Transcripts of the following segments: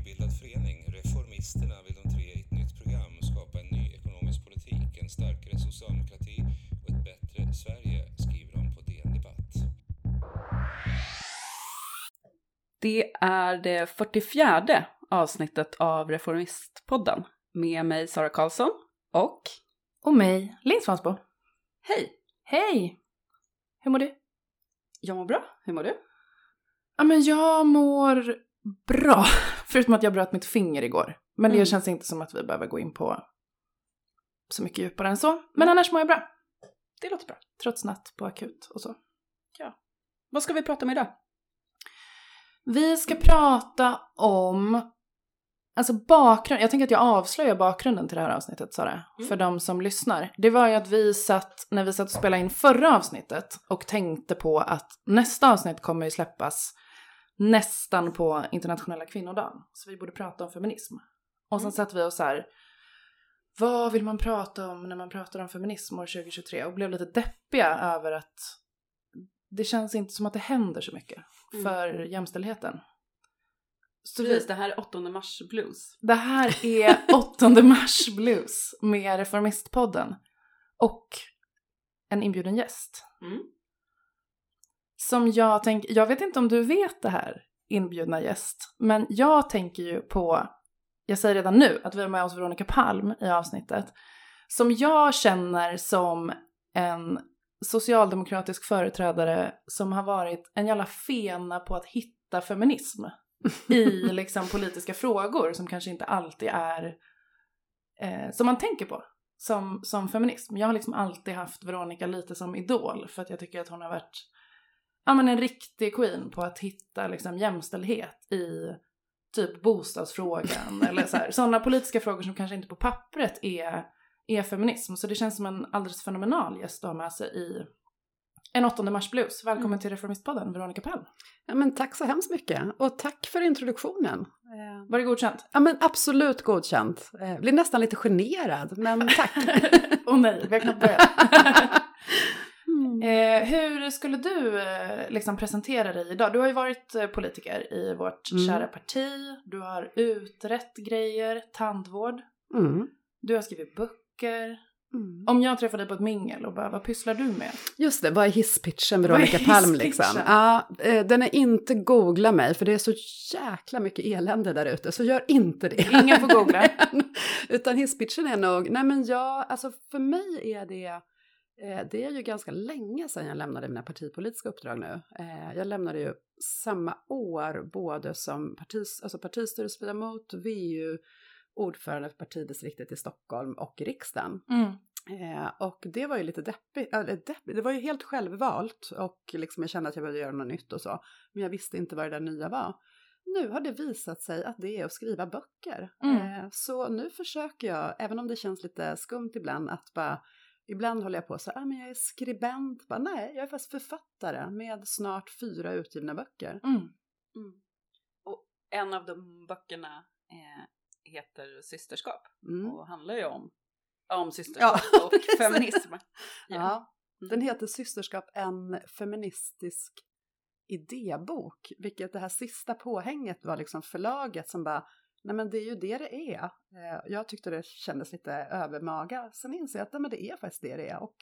nybildad förening, Reformisterna, vill de tre i ett nytt program skapa en ny ekonomisk politik, en starkare socialdemokrati och ett bättre Sverige, skriver de på DN Debatt. Det är det 44 avsnittet av Reformistpodden med mig Sara Karlsson och Och mig, Linn Svansbo. hej! Hej! Hur mår du? Jag mår bra, hur mår du? Ja men jag mår bra. Förutom att jag bröt mitt finger igår. Men det Mm. känns inte som att vi behöver gå in på så mycket djupare än så. Men annars mår jag bra. Det låter bra. Trots natt på akut och så. Vad ska vi prata om idag? Vi ska prata om Alltså bakgrund, jag tänker att jag avslöjar bakgrunden till det här avsnittet Sara, Mm. för de som lyssnar. Det var ju att vi satt, när vi satt och spelade in förra avsnittet och tänkte på att nästa avsnitt kommer ju släppas nästan på internationella kvinnodagen. Så vi borde prata om feminism. Och sen Mm. satt vi och så här, vad vill man prata om när man pratar om feminism år 2023? Och blev lite deppiga över att det känns inte som att det händer så mycket Mm. för jämställdheten. Så Precis, vi, det här är 8 mars blues. det här är 8 mars blues med Reformistpodden och en inbjuden gäst. Mm. Som jag tänker, jag vet inte om du vet det här inbjudna gäst, men jag tänker ju på, jag säger redan nu att vi har med oss Veronica Palm i avsnittet, som jag känner som en socialdemokratisk företrädare som har varit en jävla fena på att hitta feminism i liksom politiska frågor som kanske inte alltid är eh, som man tänker på som, som feminism. Jag har liksom alltid haft Veronica lite som idol för att jag tycker att hon har varit ja, men en riktig queen på att hitta liksom jämställdhet i typ bostadsfrågan eller så sådana politiska frågor som kanske inte på pappret är, är feminism. Så det känns som en alldeles fenomenal gäst att ha med sig i en 8 mars blues. Välkommen till Reformistpodden, Veronica Palm. Ja, men tack så hemskt mycket och tack för introduktionen. Eh, Var det godkänt? Ja men absolut godkänt. Eh, blir nästan lite generad, men tack. Åh nej, vi har knappt börjat. Mm. Eh, hur skulle du eh, liksom presentera dig idag? Du har ju varit eh, politiker i vårt Mm. kära parti. Du har utrett grejer, tandvård. Mm. Du har skrivit böcker. Mm. Om jag träffar dig på ett mingel och bara, vad pysslar du med? Just det, vad är hisspitchen Vad är Veronica Palm liksom? Ja, eh, den är inte googla mig för det är så jäkla mycket elände där ute, så gör inte det. Ingen får googla. Utan hisspitchen är nog, nej men jag, alltså för mig är det, det är ju ganska länge sedan jag lämnade mina partipolitiska uppdrag nu. Eh, jag lämnade ju samma år både som partis, alltså partistyrelseledamot, VU, ordförande för partidistriktet i Stockholm och i riksdagen. Mm. Eh, och det var ju lite deppigt, eller deppigt, det var ju helt självvalt och liksom jag kände att jag behövde göra något nytt och så. Men jag visste inte vad det där nya var. Nu har det visat sig att det är att skriva böcker. Mm. Eh, så nu försöker jag, även om det känns lite skumt ibland, att bara Ibland håller jag på så här, ah, men jag är skribent. Bara, nej, jag är faktiskt författare med snart fyra utgivna böcker. Mm. Mm. Och en av de böckerna eh, heter Systerskap Mm. och handlar ju om, om systerskap och feminism. Ja. Mm. Den heter Systerskap, en feministisk idébok. Vilket det här sista påhänget var liksom förlaget som bara, nej men det är ju det det är. Eh, Jag tyckte det kändes lite övermaga. Sen inser jag att nej, men det är faktiskt det det är och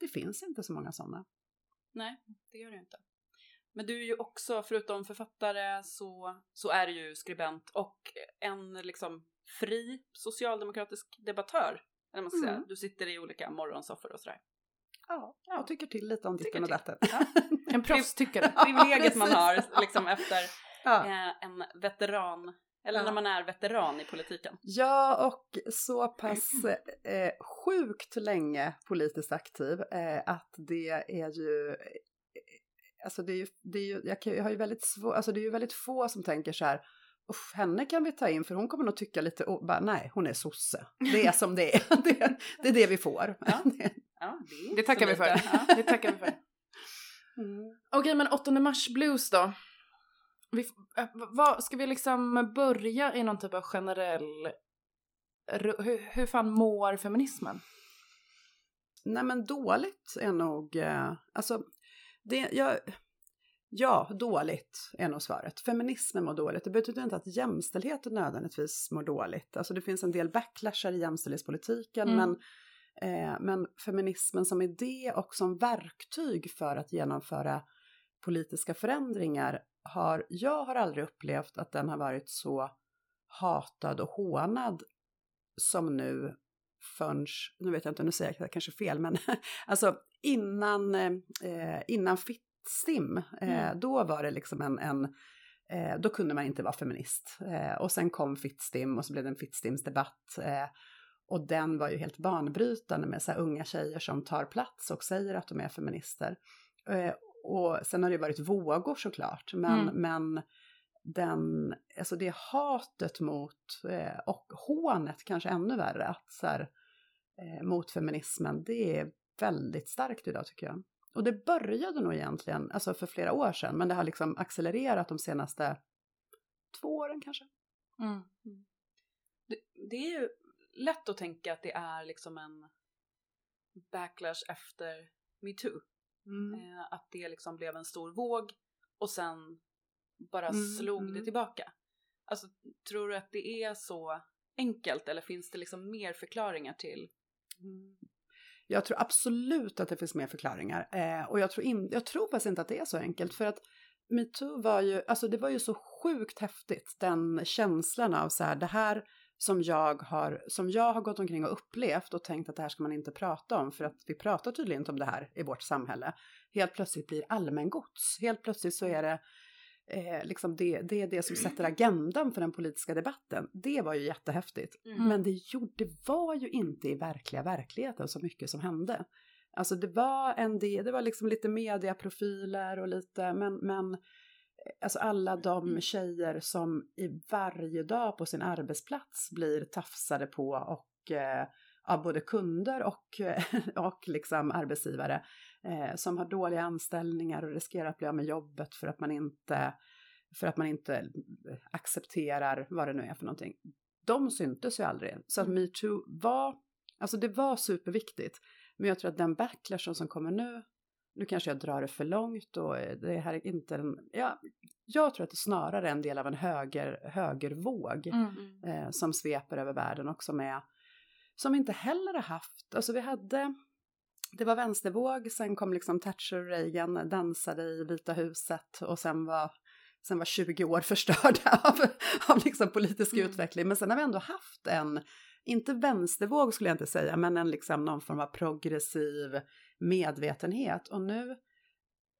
det finns inte så många sådana. Nej, det gör det inte. Men du är ju också, förutom författare, så, så är du ju skribent och en liksom fri socialdemokratisk debattör. Eller man ska säga. Mm. Du sitter i olika morgonsoffor och sådär. Ja, jag tycker till lite om ditten och datten. En proffstyckare. Privilegiet man precis. har liksom efter Ja. eh, en veteran, eller Ja. när man är veteran i politiken. Ja, och så pass eh, sjukt länge politiskt aktiv eh, att det är ju... eh, Alltså det är ju, det är ju, jag, kan, jag har ju väldigt svår, alltså det är ju väldigt få som tänker så här, Uff, henne kan vi ta in för hon kommer nog tycka lite, o- bara, nej hon är sosse. Det är som det är, det, det är det vi får. Ja. Det- Ja, det, är Det tackar vi för. Ja. Det tackar vi för. Mm. Okej, men 8 mars blues då? Vi, vad, ska vi liksom börja i någon typ av generell... Hur, hur fan mår feminismen? Nej men dåligt är nog, eh, alltså det, jag, Ja, dåligt är nog svaret. Feminismen mår dåligt. Det betyder inte att jämställdheten nödvändigtvis mår dåligt. Alltså det finns en del backlashar i jämställdhetspolitiken, Mm. men, eh, men feminismen som idé och som verktyg för att genomföra politiska förändringar har, jag har aldrig upplevt att den har varit så hatad och hånad som nu förrän, nu vet jag inte, nu säger jag kanske fel, men alltså innan, eh, innan Fittstim, eh, Mm. då var det liksom en, en eh, då kunde man inte vara feminist. Eh, och sen kom Fittstim och så blev det en Fittstimsdebatt. Eh, och den var ju helt banbrytande med så unga tjejer som tar plats och säger att de är feminister. Och sen har det varit vågor såklart, men, Mm. men den, alltså det hatet mot, eh, och hånet kanske ännu värre, att så här, eh, mot feminismen, det är väldigt starkt idag tycker jag. Och det började nog egentligen, alltså för flera år sedan, men det har liksom accelererat de senaste två åren kanske. Mm. Det, det är ju lätt att tänka att det är liksom en backlash efter metoo. Eh, att det liksom blev en stor våg och sen bara Mm, slog mm. det tillbaka. Alltså, tror du att det är så enkelt eller finns det liksom mer förklaringar till? Mm. Jag tror absolut att det finns mer förklaringar. Eh, och jag tror, in, jag tror faktiskt inte att det är så enkelt. För att metoo var ju, alltså det var ju så sjukt häftigt. Den känslan av så här, det här som jag har, som jag har gått omkring och upplevt och tänkt att det här ska man inte prata om. För att vi pratar tydligen inte om det här i vårt samhälle. Helt plötsligt blir allmängods. Helt plötsligt så är det Eh, liksom det, det är det som sätter agendan för den politiska debatten. Det var ju jättehäftigt. Mm. Men det, gjorde, det var ju inte i verkliga verkligheten så mycket som hände. Alltså det var en del, det var liksom lite mediaprofiler och lite, men, men alltså alla de tjejer som i varje dag på sin arbetsplats blir tafsade på och eh, av både kunder och, och liksom arbetsgivare eh, som har dåliga anställningar och riskerar att bli av med jobbet för att man inte för att man inte accepterar vad det nu är för någonting. De syntes ju aldrig. Så att metoo var, alltså det var superviktigt. Men jag tror att den backlashen som kommer nu, nu kanske jag drar det för långt och det här är inte en, ja, jag tror att det snarare är en del av en höger, högervåg Mm. eh, som sveper över världen och som är, som inte heller har haft, alltså vi hade, det var vänstervåg, sen kom liksom Thatcher och Reagan, dansade i Vita huset och sen var, sen var 20 år förstörda av, av liksom politisk Mm. utveckling. Men sen har vi ändå haft en, inte vänstervåg skulle jag inte säga, men en liksom någon form av progressiv medvetenhet. Och nu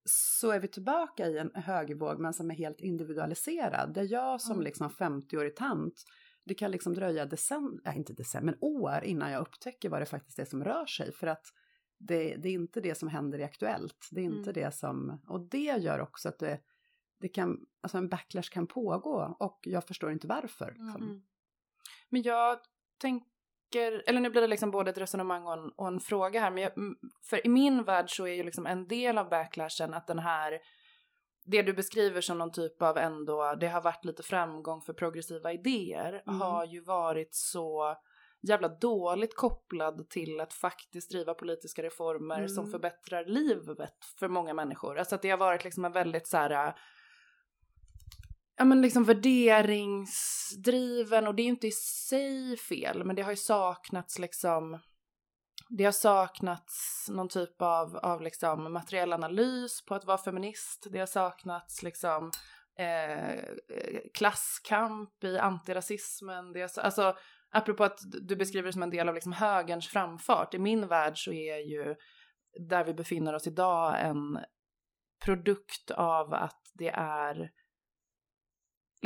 så är vi tillbaka i en högervåg men som är helt individualiserad. Där jag som liksom 50-årig tant, det kan liksom dröja decennier, äh, inte decennier, men år innan jag upptäcker vad det faktiskt är som rör sig. För att det, det är inte det som händer i Aktuellt. Det är inte Mm. det som, och det gör också att det, det kan, alltså en backlash kan pågå och jag förstår inte varför. Liksom. Mm. Men jag tänker, eller nu blir det liksom både ett resonemang och en, och en fråga här, men jag, för i min värld så är ju liksom en del av backlashen att den här, det du beskriver som någon typ av ändå, det har varit lite framgång för progressiva idéer, Mm. har ju varit så jävla dåligt kopplad till att faktiskt driva politiska reformer som Mm. förbättrar livet för många människor. Alltså att det har varit liksom en väldigt så här ja men liksom värderingsdriven och det är ju inte i sig fel men det har ju saknats liksom det har saknats någon typ av, av liksom materiell analys på att vara feminist. Det har saknats liksom eh, klasskamp i antirasismen. Det har, alltså, apropå att du beskriver det som en del av liksom högerns framfart. I min värld så är ju där vi befinner oss idag en produkt av att det är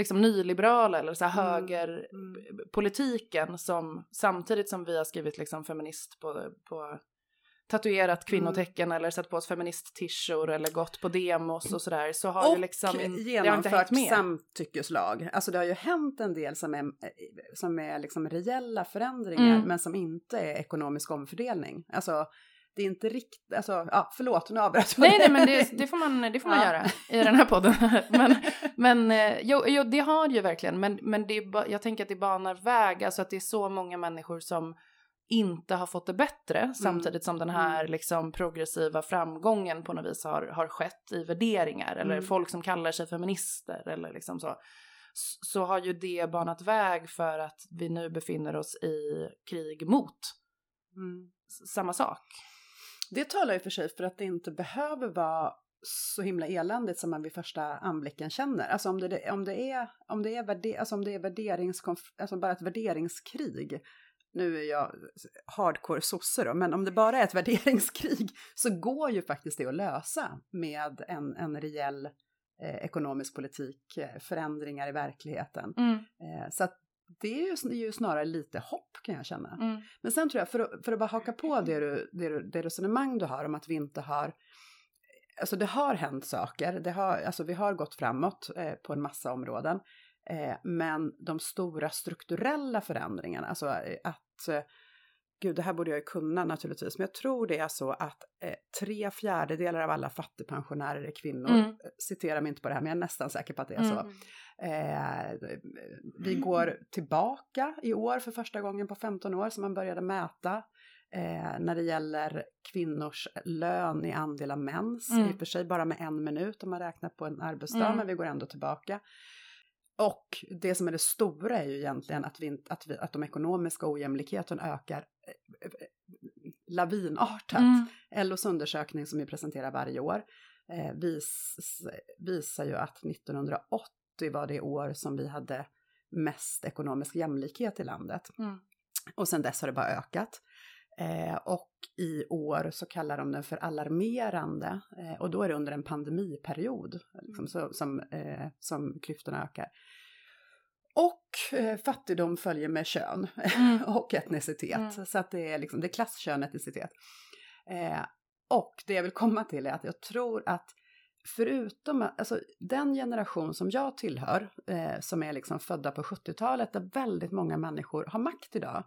liksom nyliberala eller så här Mm, högerpolitiken som samtidigt som vi har skrivit liksom feminist på, på tatuerat kvinnotecken eller satt på oss feminist-tishor eller gått på demos och sådär så har och ju liksom in, genomfört med. samtyckeslag. Alltså det har ju hänt en del som är, som är liksom reella förändringar Mm. men som inte är ekonomisk omfördelning. Alltså det är inte riktigt, alltså ja förlåt nu avbröt jag Nej, nej, men det, det får man, det får man Ja. göra i den här podden. men men eh, jo, jo, det har ju verkligen. Men, men det är jag tänker att det banar väg, alltså att det är så många människor som inte har fått det bättre samtidigt som den här liksom progressiva framgången på något vis har, har skett i värderingar eller Mm. folk som kallar sig feminister eller liksom så. Så har ju det banat väg för att vi nu befinner oss i krig mot Mm. samma sak. Det talar ju för sig för att det inte behöver vara så himla eländigt som man vid första anblicken känner. Alltså om det, om det är, om det är, värde, alltså om det är värderingskonf, alltså bara ett värderingskrig. Nu är jag hardcore sosse då, men om det bara är ett värderingskrig så går ju faktiskt det att lösa med en, en rejäl eh, ekonomisk politik, eh, förändringar i verkligheten. Eh, så att det är ju, snarare lite hopp kan jag känna. Mm. Men sen tror jag, för att, för att bara haka på det, du, det, det resonemang du har om att vi inte har... Alltså det har hänt saker, det har, alltså vi har gått framåt eh, på en massa områden. Eh, men de stora strukturella förändringarna, alltså eh, att... Gud, det här borde jag ju kunna naturligtvis, men jag tror det är så att eh, tre fjärdedelar av alla fattigpensionärer är kvinnor. Mm. Eh, Citera mig inte på det här, men jag är nästan säker på att det är så. Mm. Eh, vi går tillbaka i år för första gången på 15 år som man började mäta eh, när det gäller kvinnors lön i andel av mäns. Mm. I och för sig bara med en minut om man räknar på en arbetsdag, Mm. men vi går ändå tillbaka. Och det som är det stora är ju egentligen att, vi, att, vi, att de ekonomiska ojämlikheten ökar lavinartat. Mm. LOs undersökning som vi presenterar varje år eh, vis, visar ju att 1980 var det år som vi hade mest ekonomisk jämlikhet i landet. Mm. Och sen dess har det bara ökat. Eh, och i år så kallar de den för alarmerande eh, och då är det under en pandemiperiod liksom, så, som, eh, som klyftorna ökar. Och eh, fattigdom följer med kön Mm. och etnicitet. Mm. Så att det är, liksom, det är klass, kön, etnicitet. Eh, och det jag vill komma till är att jag tror att förutom alltså, den generation som jag tillhör, eh, som är liksom födda på 70-talet, där väldigt många människor har makt idag.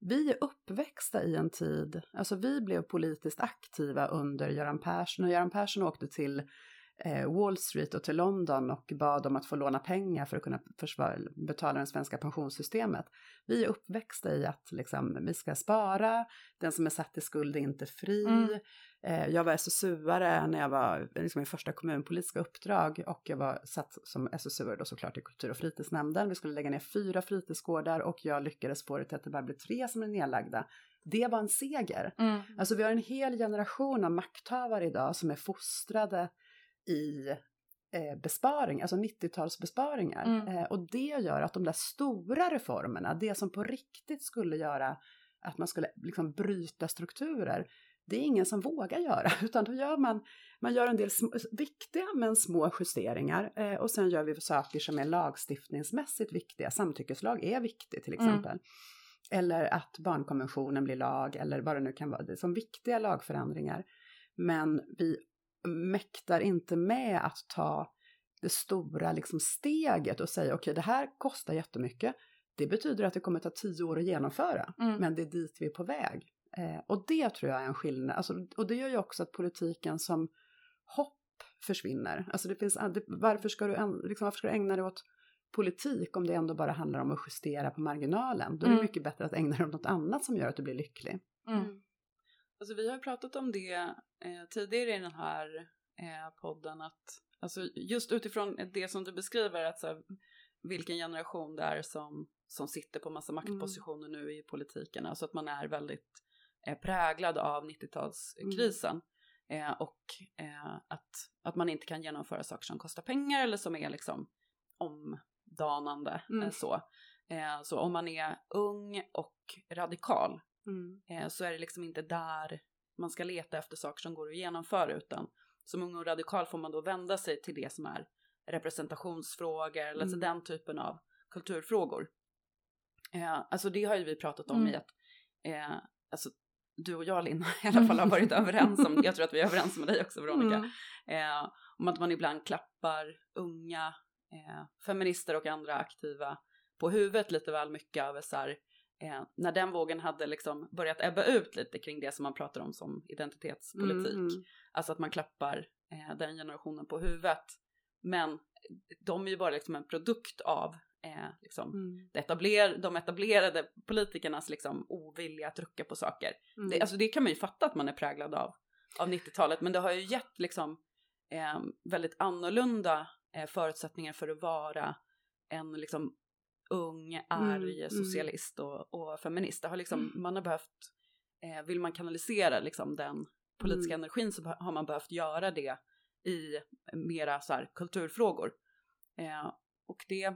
Vi är uppväxta i en tid, alltså vi blev politiskt aktiva under Göran Persson och Göran Persson åkte till Wall Street och till London och bad om att få låna pengar för att kunna försvara, betala det svenska pensionssystemet. Vi är uppväxta i att liksom, vi ska spara, den som är satt i skuld är inte fri. Mm. Eh, jag var SSU-are när jag var liksom, i första kommunpolitiska uppdrag och jag var satt som SSU-are då såklart i kultur och fritidsnämnden. Vi skulle lägga ner fyra fritidsgårdar och jag lyckades få det till att det bara blev tre som är nedlagda. Det var en seger. Mm. Alltså vi har en hel generation av makthavare idag som är fostrade i eh, besparing, alltså 90-talsbesparingar. Mm. Eh, och det gör att de där stora reformerna, det som på riktigt skulle göra att man skulle liksom bryta strukturer, det är ingen som vågar göra, utan då gör man, man gör en del sm- viktiga men små justeringar eh, och sen gör vi saker som är lagstiftningsmässigt viktiga. Samtyckeslag är viktig till Mm. exempel. Eller att barnkonventionen blir lag eller vad det nu kan vara. Det är som viktiga lagförändringar. Men vi mäktar inte med att ta det stora liksom steget och säga okej det här kostar jättemycket. Det betyder att det kommer ta tio år att genomföra. Mm. Men det är dit vi är på väg. Eh, och det tror jag är en skillnad. Alltså, och det gör ju också att politiken som hopp försvinner. Alltså det finns, det, varför, ska du, liksom, varför ska du ägna dig åt politik om det ändå bara handlar om att justera på marginalen? Då är det Mm. mycket bättre att ägna dig åt något annat som gör att du blir lycklig. Mm. Alltså vi har pratat om det eh, tidigare i den här eh, podden att alltså just utifrån det som du beskriver att så här, vilken generation det är som, som sitter på massa maktpositioner nu i politiken, alltså att man är väldigt eh, präglad av 90-talskrisen eh, och eh, att, att man inte kan genomföra saker som kostar pengar eller som är liksom omdanande Mm. eh, så. Eh, så om man är ung och radikal eh, så är det liksom inte där man ska leta efter saker som går att genomföra utan som ung och radikal får man då vända sig till det som är representationsfrågor eller alltså Mm. den typen av kulturfrågor. Eh, alltså det har ju vi pratat om Mm. i att eh, alltså, du och jag Linn i alla fall har varit överens om, jag tror att vi är överens med dig också Veronica, Mm. eh, om att man ibland klappar unga eh, feminister och andra aktiva på huvudet lite väl mycket över så här, eh, när den vågen hade liksom börjat ebba ut lite kring det som man pratar om som identitetspolitik. Mm, mm. Alltså att man klappar eh, den generationen på huvudet. Men de är ju bara liksom en produkt av eh, liksom, Mm. etabler, de etablerade politikernas liksom, ovilja att rucka på saker. Mm. Det, alltså, det kan man ju fatta att man är präglad av, av 90-talet, men det har ju gett liksom, eh, väldigt annorlunda eh, förutsättningar för att vara en liksom, ung, arg mm. socialist och, och feminist. Det har liksom, Mm. man har behövt, eh, vill man kanalisera liksom, den politiska Mm. energin så har man behövt göra det i mera så här, kulturfrågor. Eh, och det,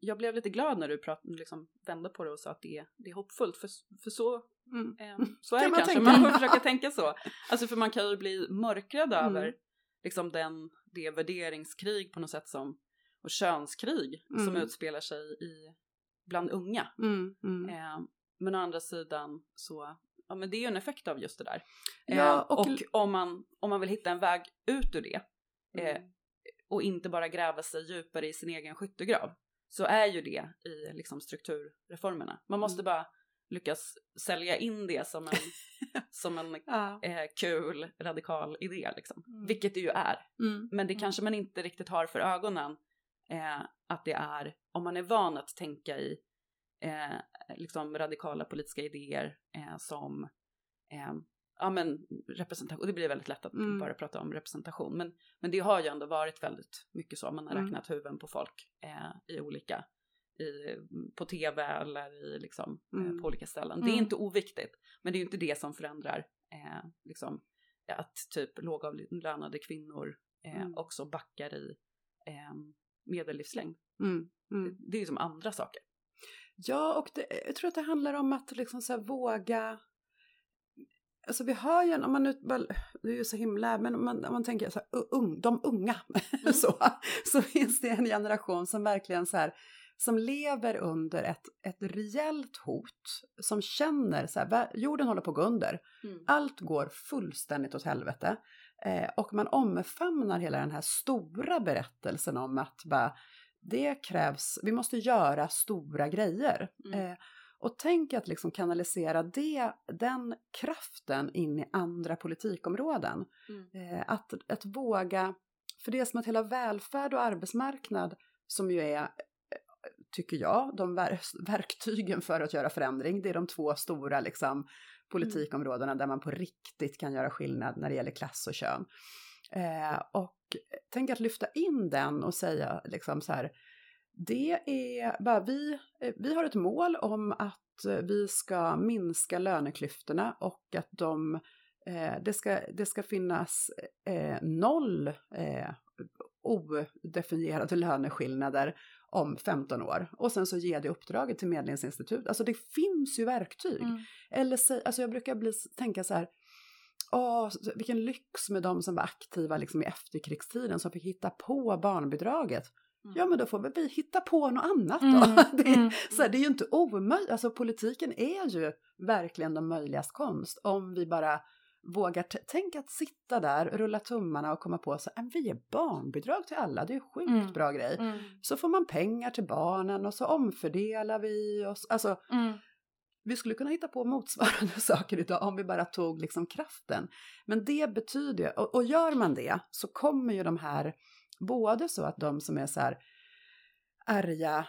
jag blev lite glad när du prat, liksom, vände på det och sa att det, det är hoppfullt, för, för så, Mm. eh, så är Kan det man kanske. tänka. Man får försöka tänka så. Alltså för man kan ju bli mörkrad Mm. över liksom, den, det värderingskrig på något sätt som, och könskrig som Mm. utspelar sig i, bland unga. Mm. Mm. Eh, men å andra sidan så, ja men det är ju en effekt av just det där. Ja, Eh, och- och om, man, om man vill hitta en väg ut ur det eh, Mm. och inte bara gräva sig djupare i sin egen skyttegrav så är ju det i liksom strukturreformerna. Man måste Mm. bara lyckas sälja in det som en, som en Ja. eh, kul radikal idé liksom. Mm. Vilket det ju är. Mm. Men det Mm. kanske man inte riktigt har för ögonen eh, att det är, om man är van att tänka i eh, liksom radikala politiska idéer eh, som eh, ja men representation, och det blir väldigt lätt att Mm. bara prata om representation, men, men det har ju ändå varit väldigt mycket så, man har Mm. räknat huvuden på folk eh, i olika, i, på tv eller i liksom, eh, Mm. på olika ställen. Det är Mm. inte oviktigt, men det är ju inte det som förändrar liksom, att typ lågavlönade kvinnor eh, Mm. också backar i eh, medellivslängd. Mm. Mm. Det är ju som andra saker. Ja, och det, jag tror att det handlar om att liksom så våga... Alltså vi har ju om man nu, det är ju så himla, men om man, om man tänker så här, ung, de unga, så, så finns det en generation som verkligen så här, som lever under ett, ett reellt hot, som känner så här, jorden håller på att gå under, Mm. allt går fullständigt åt helvete. Eh, och man omfamnar hela den här stora berättelsen om att bara, det krävs, vi måste göra stora grejer. Mm. Eh, och tänk att liksom kanalisera det, den kraften in i andra politikområden. Mm. Eh, att, att våga, för det är som att hela välfärd och arbetsmarknad som ju är, tycker jag, de ver- verktygen för att göra förändring, det är de två stora liksom, Mm. politikområdena där man på riktigt kan göra skillnad när det gäller klass och kön. Eh, och tänk att lyfta in den och säga liksom så här, det är bara vi, eh, vi har ett mål om att eh, vi ska minska löneklyftorna och att de, eh, det, ska, det ska finnas eh, noll eh, odefinierade löneskillnader om 15 år. Och sen så ger det uppdraget till Medlingsinstitut. Alltså det finns ju verktyg. Mm. Eller alltså jag brukar bli, tänka så här, åh, vilken lyx med de som var aktiva liksom i efterkrigstiden som fick hitta på barnbidraget. Mm. Ja, men då får väl vi hitta på något annat då. Mm, Det, mm. så här, det är ju inte omöjligt, alltså politiken är ju verkligen de möjligas konst om vi bara vågar, t- tänk att sitta där, rulla tummarna och komma på så här, vi ger barnbidrag till alla, det är en sjukt Mm. bra grej. Mm. Så får man pengar till barnen och så omfördelar vi oss, alltså Mm. vi skulle kunna hitta på motsvarande saker idag om vi bara tog liksom kraften. Men det betyder och, och gör man det så kommer ju de här, både så att de som är så här arga,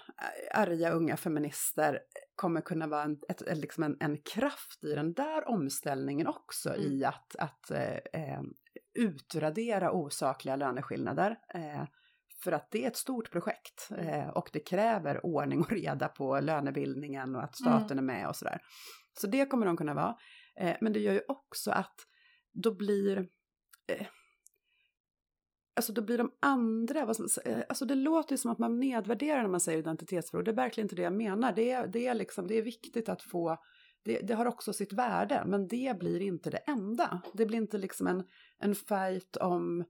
arga unga feminister kommer kunna vara en, ett, liksom en, en kraft i den där omställningen också Mm. i att, att eh, eh, utradera osakliga löneskillnader. Eh, för att det är ett stort projekt eh, och det kräver ordning och reda på lönebildningen och att staten är med och sådär. Så det kommer de kunna vara. Eh, men det gör ju också att då blir eh, Alltså då blir de andra, säga, alltså det låter ju som att man nedvärderar när man säger identitetsfrågor, det är verkligen inte det jag menar. Det är, det är, liksom, det är viktigt att få, det, det har också sitt värde, men det blir inte det enda. Det blir inte liksom en, en fight om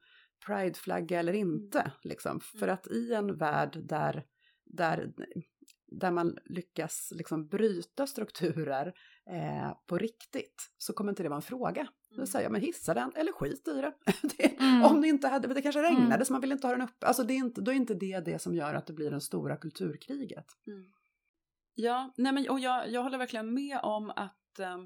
prideflagga eller inte, liksom. För att i en värld där, där, där man lyckas liksom bryta strukturer eh, på riktigt så kommer inte det vara en fråga. Då säger jag, men hissa den eller skit i det. det Mm. Om det inte hade, det kanske regnade Mm. så man vill inte ha den uppe. Alltså det är inte, då är inte det det som gör att det blir det stora kulturkriget. Ja, nej men, och jag, jag håller verkligen med om att eh,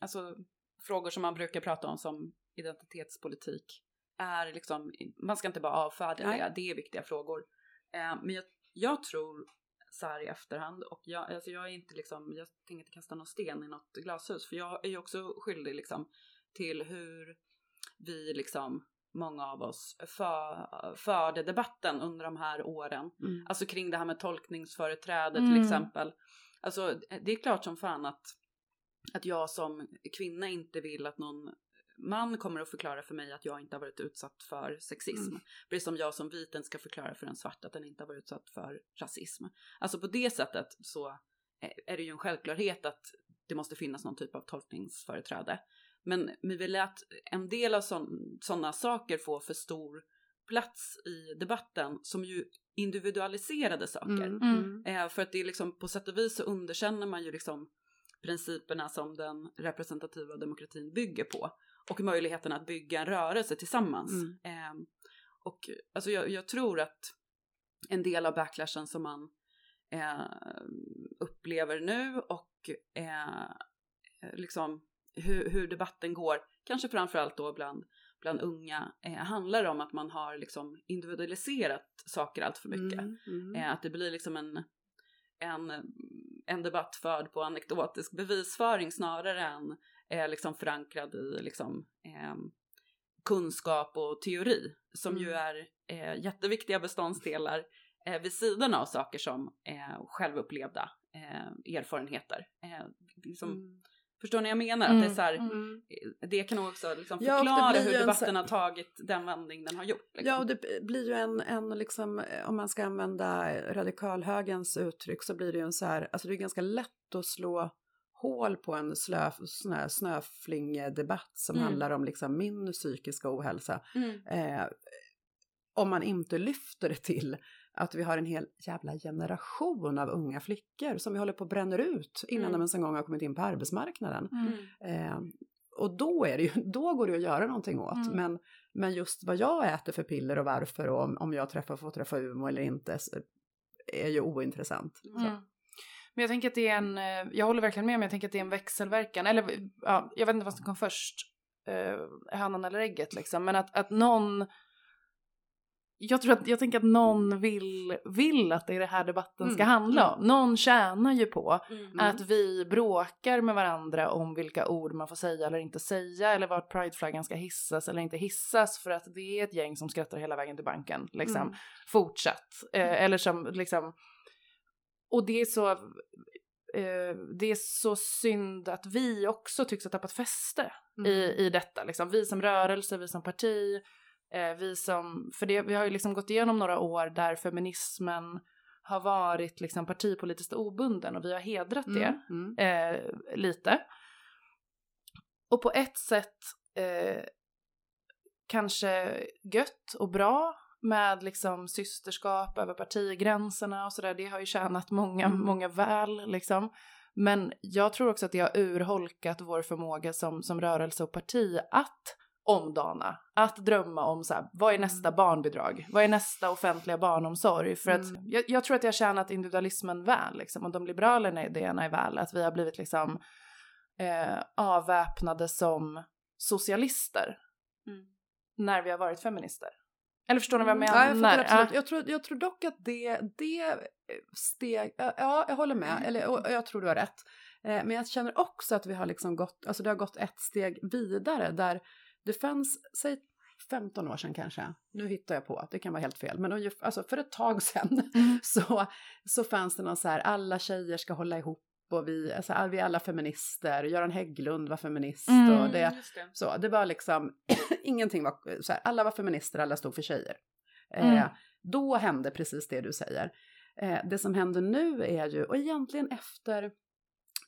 alltså, frågor som man brukar prata om som identitetspolitik är liksom, man ska inte bara avfärda det, det är viktiga frågor. Eh, men jag jag tror så här i efterhand och jag, alltså jag är inte liksom, jag tänker inte kasta någon sten i något glashus för jag är ju också skyldig liksom till hur vi liksom många av oss för, förde debatten under de här åren. Mm. Alltså kring det här med tolkningsföreträde Mm. till exempel. Alltså det är klart som fan att, att jag som kvinna inte vill att någon man kommer att förklara för mig att jag inte har varit utsatt för sexism. Mm. Precis som jag som viten ska förklara för en svart att den inte har varit utsatt för rasism. Alltså på det sättet så är det ju en självklarhet att det måste finnas någon typ av tolkningsföreträde. Men vi vill att en del av sådana saker får för stor plats i debatten som ju individualiserade saker. Mm. Mm. Eh, för att det är liksom på sätt och vis så underkänner man ju liksom principerna som den representativa demokratin bygger på och möjligheten att bygga en rörelse tillsammans. Mm. Eh, och alltså jag, jag tror att en del av backlashen som man eh, upplever nu och eh, liksom hur, hur debatten går, kanske framförallt då bland, bland unga, eh, handlar om att man har liksom individualiserat saker allt för mycket. Mm. Mm. Eh, att det blir liksom en, en, en debatt förd på anekdotisk bevisföring snarare än eh, liksom förankrad i liksom, eh, kunskap och teori som ju Mm. är eh, jätteviktiga beståndsdelar eh, vid sidan av saker som eh, självupplevda eh, erfarenheter. Eh, liksom, Mm. Förstår ni vad jag menar? Att Mm. det, är så här, Mm. det kan också liksom Ja, förklara blir hur en debatten så- har tagit den vändning den har gjort. Liksom. Ja, och det blir ju en, en liksom, eh, om man ska använda radikalhögens uttryck så blir det ju en så här, alltså det är ganska lätt att slå hål på en slö, sån här snöflingedebatt som Mm. handlar om liksom min psykiska ohälsa. Mm. Eh, om man inte lyfter det till att vi har en hel jävla generation av unga flickor som vi håller på att bränner ut innan Mm. de ens en gång har kommit in på arbetsmarknaden. Mm. Eh, och då, är det ju, då går det att göra någonting åt. Mm. Men, men just vad jag äter för piller och varför och om, om jag träffar, får träffa Umo eller inte är ju ointressant. Mm. Men jag tänker att det är en, eh, jag håller verkligen med men jag tänker att det är en växelverkan. Eller ja, jag vet inte vad som kom först, eh, hönan eller ägget liksom. Men att, att någon, jag tror att, jag tänker att någon vill, vill att det är det här debatten ska Mm. handla om. Någon tjänar ju på Mm. att vi bråkar med varandra om vilka ord man får säga eller inte säga eller vart prideflaggan ska hissas eller inte hissas för att det är ett gäng som skrattar hela vägen till banken liksom Mm. fortsatt. Eh, eller som liksom och det är så eh, det är så synd att vi också tycks ha tappat fäste Mm. i, i detta liksom. Vi som rörelse, vi som parti, eh, vi som, för det, vi har ju liksom gått igenom några år där feminismen har varit liksom partipolitiskt obunden och vi har hedrat det Mm. Mm. eh, lite. Och på ett sätt eh, kanske gött och bra med liksom systerskap över partigränserna och sådär. Det har ju tjänat många, Mm. många väl liksom. Men jag tror också att det har urholkat vår förmåga som, som rörelse och parti att omdana, att drömma om så här, vad är nästa Mm. barnbidrag? Vad är nästa offentliga barnomsorg? För att Mm. jag, jag tror att har tjänat individualismen väl liksom, och de liberala idéerna är väl, att vi har blivit liksom eh, avväpnade som socialister Mm. när vi har varit feminister. Eller förstår ni vad jag Mm. menar? Ja, jag, absolut. Ja. jag, tror, jag tror dock att det, det steg, ja jag håller med, eller och jag tror du har rätt. Eh, men jag känner också att vi har liksom gått, alltså det har gått ett steg vidare där det fanns, säg 15 år sedan kanske, nu hittar jag på, det kan vara helt fel, men ungefär, alltså för ett tag sedan Mm. så, så fanns det någon så här, alla tjejer ska hålla ihop och vi, alltså, vi är alla feminister, Göran Hägglund var feminist Mm. och det, det. så det var liksom, ingenting var så här, alla var feminister, alla stod för tjejer. Mm. Eh, då hände precis det du säger. Eh, det som händer nu är ju, och egentligen efter,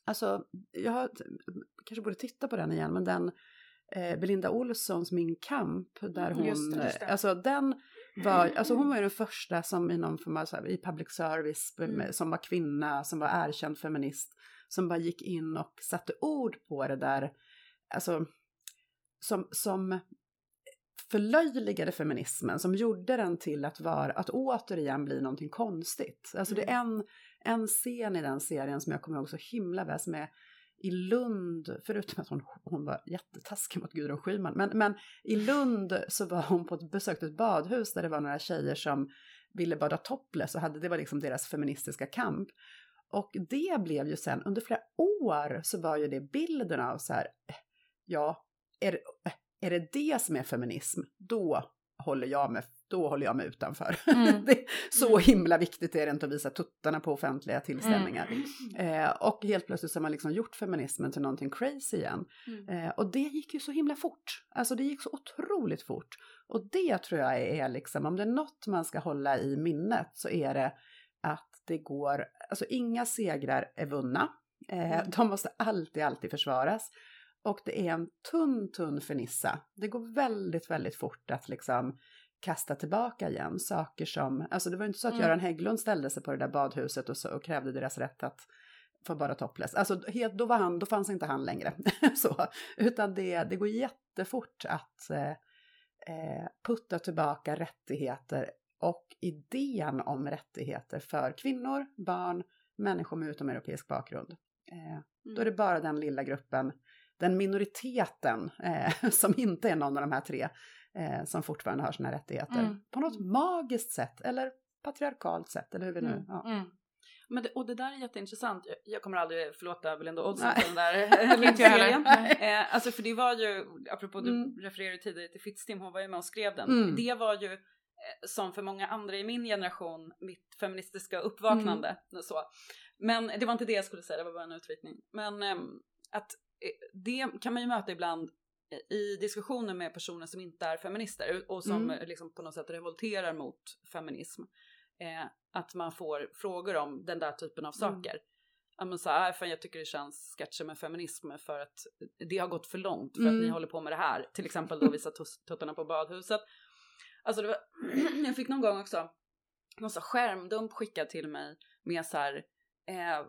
alltså jag har, kanske borde titta på den igen, men den eh, Belinda Olssons Min kamp, där Mm, hon, just det, just det. alltså den var, alltså hon var ju den första som i någon form av, här, i public service, Mm. som var kvinna, som var erkänd feminist, som bara gick in och satte ord på det där, alltså som, som förlöjligade feminismen, som gjorde den till att vara, att återigen bli någonting konstigt. Alltså det är en, en scen i den serien som jag kommer ihåg så himla väl, som är i Lund, förutom att hon, hon var jättetaskig mot Gudrun Schyman, men, men i Lund så var hon på ett, besökte ett badhus där det var några tjejer som ville bada topless och hade, det var liksom deras feministiska kamp. Och det blev ju sen, under flera år så var ju det bilden av så här, ja, är, är det det som är feminism, då håller jag mig, då håller jag mig utanför. Mm. det, så himla viktigt är det inte att visa tuttarna på offentliga tillställningar. Eh, och helt plötsligt så har man liksom gjort feminismen till någonting crazy igen. Mm. Eh, och det gick ju så himla fort. Alltså det gick så otroligt fort. Och det tror jag är liksom, om det är något man ska hålla i minnet så är det att det går, alltså inga segrar är vunna. Eh, Mm. De måste alltid, alltid försvaras. Och det är en tunn, tunn fernissa. Det går väldigt, väldigt fort att liksom kasta tillbaka igen saker som, alltså det var ju inte så att Mm. Göran Hägglund ställde sig på det där badhuset och, så, och krävde deras rätt att få bada topless. Alltså helt, då var han, då fanns inte han längre. så, utan det, det går jättefort att eh, eh, putta tillbaka rättigheter och idén om rättigheter för kvinnor, barn, människor med utomeuropeisk bakgrund. Eh, Då är det bara den lilla gruppen, den minoriteten eh, som inte är någon av de här tre, eh, som fortfarande har sina rättigheter. Mm. På något magiskt sätt, eller patriarkalt sätt, eller hur vi nu... Mm. Ja. Mm. Men det, och det där är jätteintressant. Jag, kommer aldrig förlåta Belinda Olsson för den där heller. serien. Eh, alltså för det var ju, apropå du Mm. refererade tidigare till Fittstim, hon var ju med och skrev den. Mm. Det var ju eh, som för många andra i min generation, mitt feministiska uppvaknande. Mm. Så. Men det var inte det jag skulle säga, det var bara en utvikning. Men ehm, att eh, det kan man ju möta ibland i diskussioner med personer som inte är feminister och som Mm. liksom på något sätt revolterar mot feminism. Eh, att man får frågor om den där typen av Mm. saker. Ja men så här, "Äh, fan jag tycker det känns sketcher med feminism för att det har gått för långt för att Mm. ni håller på med det här. Till exempel då visa tuttarna på badhuset. Alltså det var, jag fick någon gång också någon så skärmdump skickad till mig med så här, eh,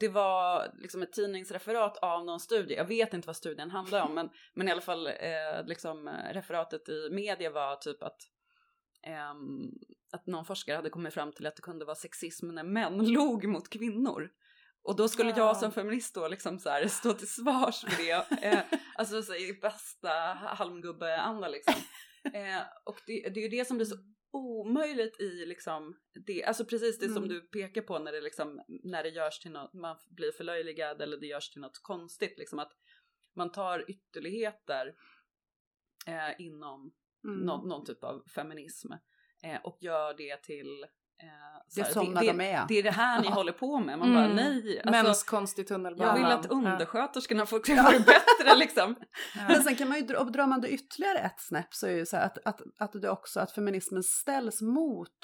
det var liksom ett tidningsreferat av någon studie. Jag vet inte vad studien handlar om, men, men i alla fall eh, liksom eh, referatet i media var typ att ehm, att någon forskare hade kommit fram till att det kunde vara sexism när män log mot kvinnor. Och då skulle Ja. jag som feminist då liksom så här stå till svars för det. Eh, alltså så i bästa halmgubbe-anda liksom. Eh, och det, det är ju det som blir så omöjligt i liksom det, alltså precis det som Mm. du pekar på när det liksom, när det görs till något, man blir förlöjligad eller det görs till något konstigt liksom att man tar ytterligheter eh, inom Mm. någon, någon typ av feminism eh, och gör det till Det är sådana det, de är. det är det här ni Ja. håller på med. Man bara Mm. nej. Mäns Alltså, konst i tunnelbanan. jag vill att Ja. undersköterskorna får bättre liksom. Men sen kan man ju, drar man det ytterligare ett snäpp så är det ju så här att, att, att det också, att feminismen ställs mot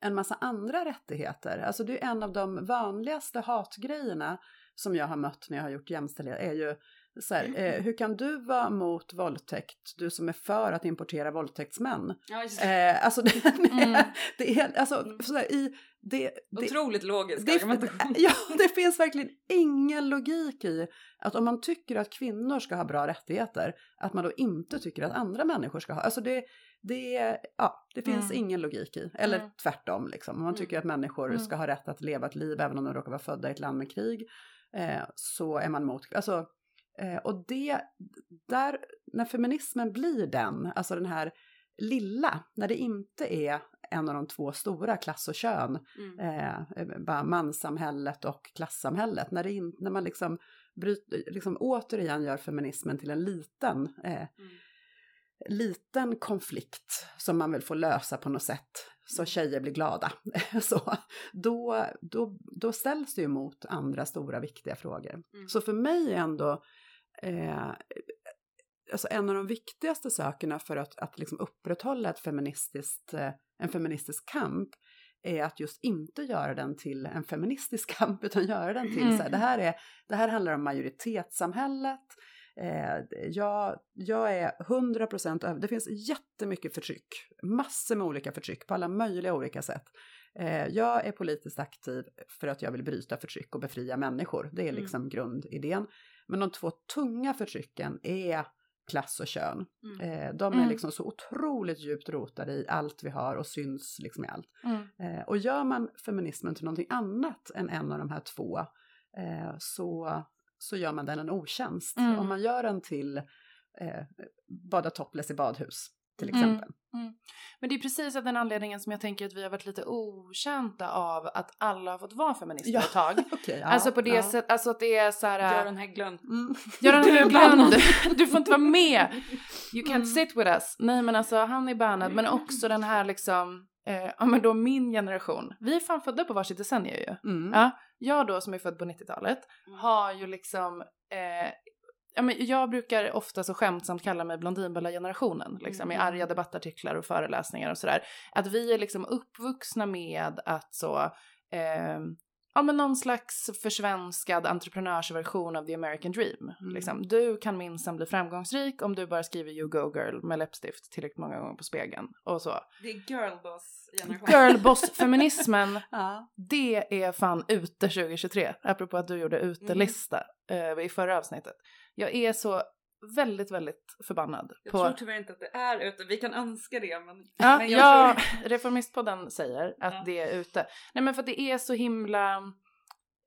en massa andra rättigheter. Alltså det är en av de vanligaste hatgrejerna som jag har mött när jag har gjort jämställdhet är ju så här, eh, hur kan du vara mot våldtäkt, du som är för att importera våldtäktsmän? Ja, just det. Eh, alltså det, Mm. det är, alltså, Mm. så här, i, det, det, Otroligt logisk argumentation. ja, det finns verkligen ingen logik i att om man tycker att kvinnor ska ha bra rättigheter, att man då inte tycker att andra människor ska ha. Alltså det, det, ja, det finns Mm. ingen logik i. Eller Mm. tvärtom, liksom. om man tycker Mm. att människor Mm. ska ha rätt att leva ett liv även om de råkar vara födda i ett land med krig, eh, så är man mot. Alltså, eh, och det, där, när feminismen blir den, alltså den här lilla, när det inte är en av de två stora, klass och kön, Mm. eh, bara manssamhället och klassamhället. När, det in, när man liksom, bryter, liksom återigen gör feminismen till en liten, eh, Mm. liten konflikt som man vill få lösa på något sätt så tjejer blir glada. så, då, då, då ställs det ju mot andra stora viktiga frågor. Mm. Så för mig är ändå eh, alltså en av de viktigaste sakerna för att, att liksom upprätthålla ett feministiskt, eh, en feministisk kamp är att just inte göra den till en feministisk kamp utan göra den till så här, det här, är, det här handlar om majoritetssamhället. Eh, jag, jag är 100% över, det finns jättemycket förtryck, massor med olika förtryck på alla möjliga olika sätt. Eh, jag är politiskt aktiv för att jag vill bryta förtryck och befria människor, det är Mm. liksom grundidén. Men de två tunga förtrycken är klass och kön. Mm. Eh, de är Mm. liksom så otroligt djupt rotade i allt vi har och syns liksom i allt. Mm. Eh, och gör man feminismen till någonting annat än en av de här två eh, så, så gör man den en otjänst. Mm. Om man gör den till eh, bada topless i badhus till Mm. exempel. Men det är precis av den anledningen som jag tänker att vi har varit lite okända av att alla har fått vara feminister Ja. ett tag. Okej, ja, alltså på det ja. sättet, alltså att det är så här... äh, Göran Hägglund. Mm. Göran Hägglund, du får inte vara med! You can't Mm. sit with us. Nej men alltså han är bannad, men också den här liksom, eh, ja men då min generation. Vi är fan födda på varsitt decennium ju. Mm. Ja, jag då som är född på 90-talet har ju liksom, eh, ja men jag brukar ofta så skämtsamt kalla mig Blondinbella-generationen liksom i Mm. arga debattartiklar och föreläsningar och sådär. Att vi är liksom uppvuxna med att så, eh, ja men någon slags försvenskad entreprenörsversion av the American dream. Mm. Liksom. Du kan minsann bli framgångsrik om du bara skriver you go girl med läppstift tillräckligt många gånger på spegeln och så. Det är girlboss-generation. Girlboss-feminismen Ja. det är fan ute 2023, apropå att du gjorde utelista eh, i förra avsnittet. Jag är så väldigt, väldigt förbannad Jag på... tror tyvärr inte att det är ute. Vi kan önska det men... Ja, men jag ja, tror... Reformistpodden säger att Ja. det är ute. Nej men för att det är så himla...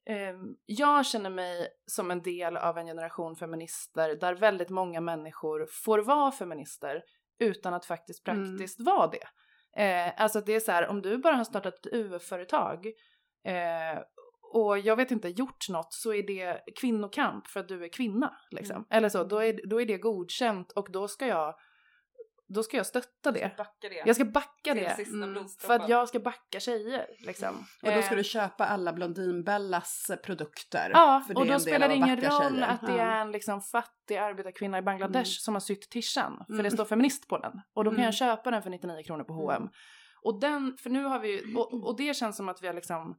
ehm, jag känner mig som en del av en generation feminister där väldigt många människor får vara feminister utan att faktiskt Mm. praktiskt vara det. Eh, alltså det är så här, om du bara har startat ett UF-företag eh, och jag vet inte, gjort något så är det kvinnokamp för att du är kvinna. Liksom. Mm. Eller så, då är, då är det godkänt och då ska jag, då ska jag stötta det. Det. Jag ska backa det. Mm. För att jag ska backa tjejer liksom. Och då ska Eh, du köpa alla Blondinbellas produkter. Ja, och då spelar det ingen roll tjejer. att det är en liksom fattig arbetarkvinna i Bangladesh Mm. som har sytt tishan. För Mm. det står feminist på den. Och då kan Mm. jag köpa den för 99 kronor på H&M. Mm. Och den, för nu har vi och, och det känns som att vi har liksom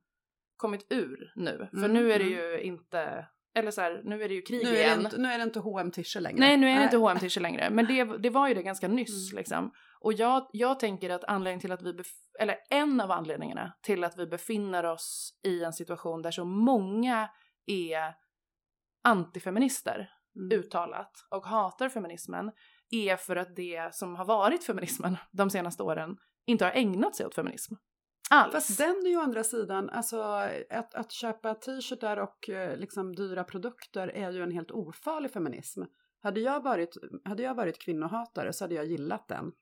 kommit ur nu. För Mm, nu är det mm. ju inte, eller så här, nu är det ju krig Nu igen. inte, nu är det inte hm tischer längre. Nej, nu är det inte hm t längre. Men det, det var ju det ganska nyss Mm. liksom. Och jag, jag tänker att anledningen till att vi, eller en av anledningarna till att vi befinner oss i en situation där så många är antifeminister Mm. uttalat och hatar feminismen är för att det som har varit feminismen de senaste åren inte har ägnat sig åt feminism. Alls. Fast den är ju å andra sidan, alltså att, att köpa t-shirtar och eh, liksom dyra produkter är ju en helt ofarlig feminism. Hade jag varit, hade jag varit kvinnohatare så hade jag gillat den.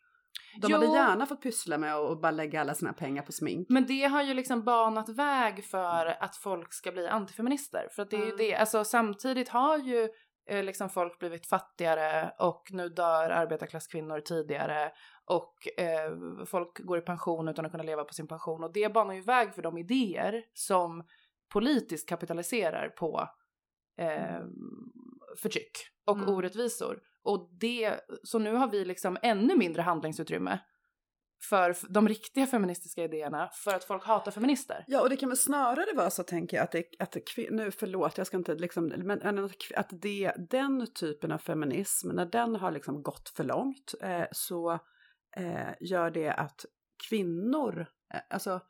De Jo. hade gärna fått pyssla med att bara lägga alla sina pengar på smink. Men det har ju liksom banat väg för att folk ska bli antifeminister. För att det är ju Mm. det, alltså samtidigt har ju liksom folk blivit fattigare och nu dör arbetarklasskvinnor tidigare och eh, folk går i pension utan att kunna leva på sin pension och det banar ju väg för de idéer som politiskt kapitaliserar på eh, förtryck och Mm. orättvisor. Och det, så nu har vi liksom ännu mindre handlingsutrymme för de riktiga feministiska idéerna för att folk hatar feminister. Ja, och det kan väl snarare vara så tänker jag att det, att det, nu förlåt, jag ska inte liksom, men att att det, den typen av feminism, när den har liksom gått för långt eh, så eh, gör det att kvinnor, eh, alltså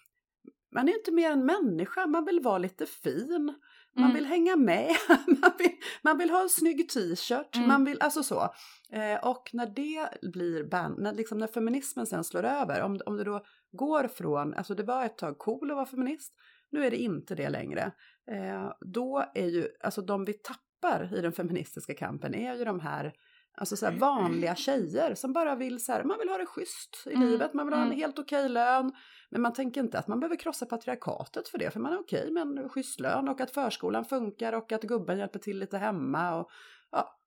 man är inte mer än människa, man vill vara lite fin, man Mm. vill hänga med, man vill, man vill ha en snygg t-shirt, Mm. man vill, alltså så. Eh, och när det blir ban, när, liksom, när feminismen sen slår över, om, om det då går från, alltså det var ett tag cool att vara feminist, nu är det inte det längre. Eh, då är ju, alltså de vi tappar i den feministiska kampen är ju de här Alltså så här vanliga tjejer som bara vill så här, man vill ha det schysst i Mm, livet, man vill ha en mm. helt okej lön. Men man tänker inte att man behöver krossa patriarkatet för det, för man är okej med en schysst lön och att förskolan funkar och att gubben hjälper till lite hemma och ja,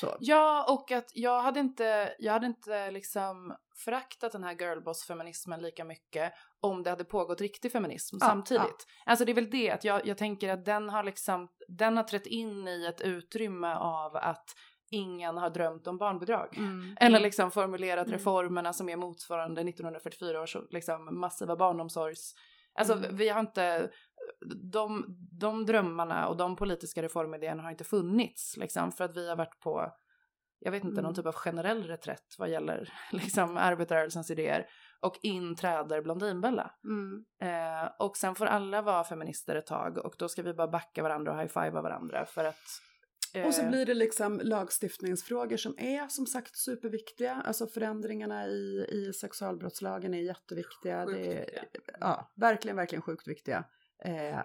så. Ja, och att jag hade inte, jag hade inte liksom föraktat den här girlboss-feminismen lika mycket om det hade pågått riktig feminism Ja, samtidigt. Alltså det är väl det, att jag, jag tänker att den har liksom, den har trätt in i ett utrymme av att ingen har drömt om barnbidrag. Eller liksom formulerat Mm. reformerna som är motsvarande 1944 års liksom massiva barnomsorgs... Alltså Mm. vi har inte... De, de drömmarna och de politiska reformidéerna har inte funnits liksom för att vi har varit på, jag vet inte, Mm. någon typ av generell reträtt vad gäller liksom arbetarrörelsens idéer. Och in träder Blondinbella. Mm. Eh, och sen får alla vara feminister ett tag och då ska vi bara backa varandra och high-fivea varandra för att... Och så eh, blir det liksom lagstiftningsfrågor som är som sagt superviktiga. Alltså förändringarna i, i sexualbrottslagen är jätteviktiga. Sjukt det är, viktiga. Ja, verkligen, verkligen sjukt viktiga. Eh,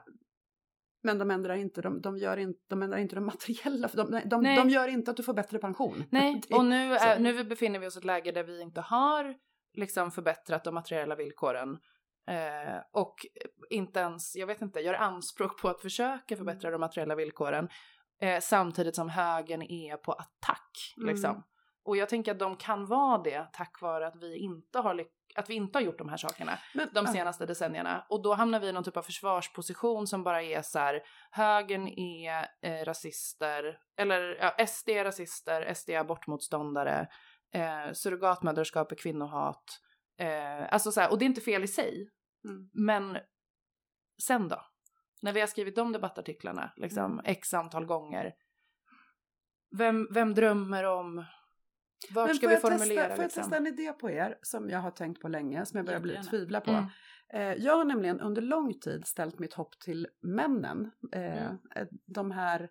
Men de ändrar inte de, de, gör inte, de ändrar inte de materiella, de, de, de gör inte att du får bättre pension. Nej, och nu, är, nu befinner vi oss i ett läge där vi inte har liksom förbättrat de materiella villkoren eh, och inte ens, jag vet inte, gör anspråk på att försöka förbättra de materiella villkoren eh, samtidigt som högern är på attack. Mm. Liksom. Och jag tänker att de kan vara det tack vare att vi inte har, att vi inte har gjort de här sakerna Men, de senaste decennierna. Och då hamnar vi i någon typ av försvarsposition som bara är så här, högern är eh, rasister, eller ja, SD är rasister, SD är abortmotståndare, eh, surrogatmödraskap är kvinnohat. Eh, alltså så här, och det är inte fel i sig, Mm. men sen då? När vi har skrivit de debattartiklarna, liksom Mm. x antal gånger. Vem, vem drömmer om, vart Men ska vi formulera testa, får jag liksom? testa en idé på er som jag har tänkt på länge, som jag börjar bli tvivla på. Mm. Eh, jag har nämligen under lång tid ställt mitt hopp till männen. Eh, Mm. eh, De här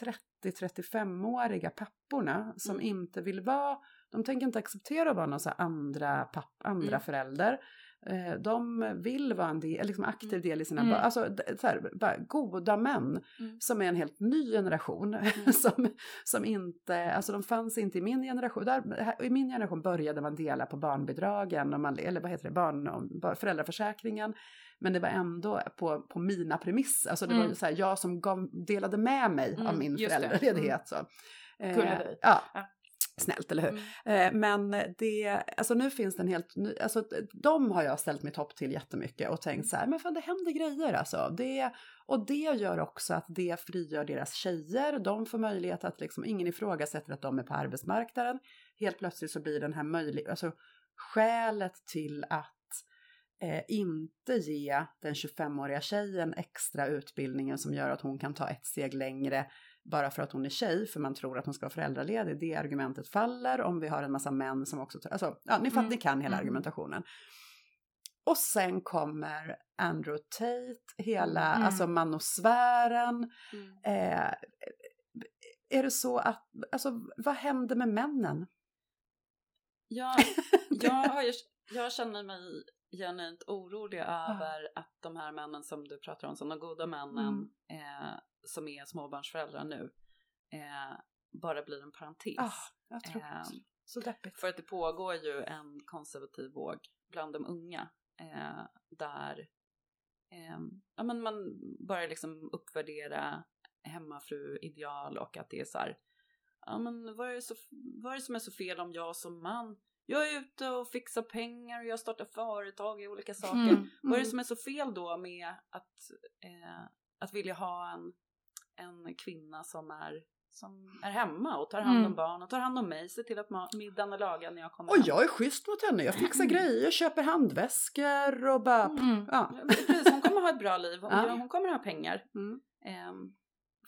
30-35-åriga papporna som Mm. inte vill vara, de tänker inte acceptera att vara någon så andra, papp, andra Mm. förälder. Eh, De vill vara en del, liksom aktiv Mm. del i sina Mm. barn. Alltså så här, bara goda män Mm. som är en helt ny generation. som, som inte, alltså de fanns inte i min generation. Där, I min generation började man dela på barnbidragen, och man, eller vad heter det, barn, föräldraförsäkringen. Men det var ändå på, på mina premisser. Alltså det var Mm. så här, jag som gav, delade med mig av Mm, min föräldraledighet. Så. Eh. Ja. Snällt, eller hur? Mm. Eh, Men det, alltså nu finns det en helt ny, alltså de har jag ställt mitt hopp till jättemycket och tänkt så här, men fan det händer grejer alltså. Det, och det gör också att det frigör deras tjejer, de får möjlighet att liksom, ingen ifrågasätter att de är på arbetsmarknaden. Helt plötsligt så blir den här möjligheten, alltså skälet till att eh, inte ge den 25-åriga tjejen extra utbildningen som gör att hon kan ta ett steg längre bara för att hon är tjej, för man tror att hon ska vara föräldraledig, det argumentet faller om vi har en massa män som också, alltså, ja, ni, fattar, Mm. ni kan hela Mm. argumentationen. Och sen kommer Andrew Tate, hela, Mm. alltså manosfären. Mm. Eh, är det så att, alltså vad händer med männen? Jag, jag, jag känner mig genuint orolig över att de här männen som du pratar om, som de goda männen eh, som är småbarnsföräldrar nu, eh, bara blir en parentes. Ah, jag tror Eh, så deppigt. För att det pågår ju en konservativ våg bland de unga eh, där eh, ja, men man börjar liksom uppvärdera hemmafru-ideal och att det är så här, ja men vad är, det så, vad är det som är så fel om jag som man, jag är ute och fixar pengar och jag startar företag i olika saker. Mm. Vad är det som är så fel då med att, eh, att vilja ha en, en kvinna som är, som är hemma och tar hand om Mm. barn och tar hand om mig, ser till att middagen är lagad när jag kommer Och hem. jag är schysst mot henne, jag fixar grejer, köper handväskor och bara, Mm. ja. Precis, hon kommer ha ett bra liv, hon, Ja. hon kommer ha pengar. Mm. Ehm,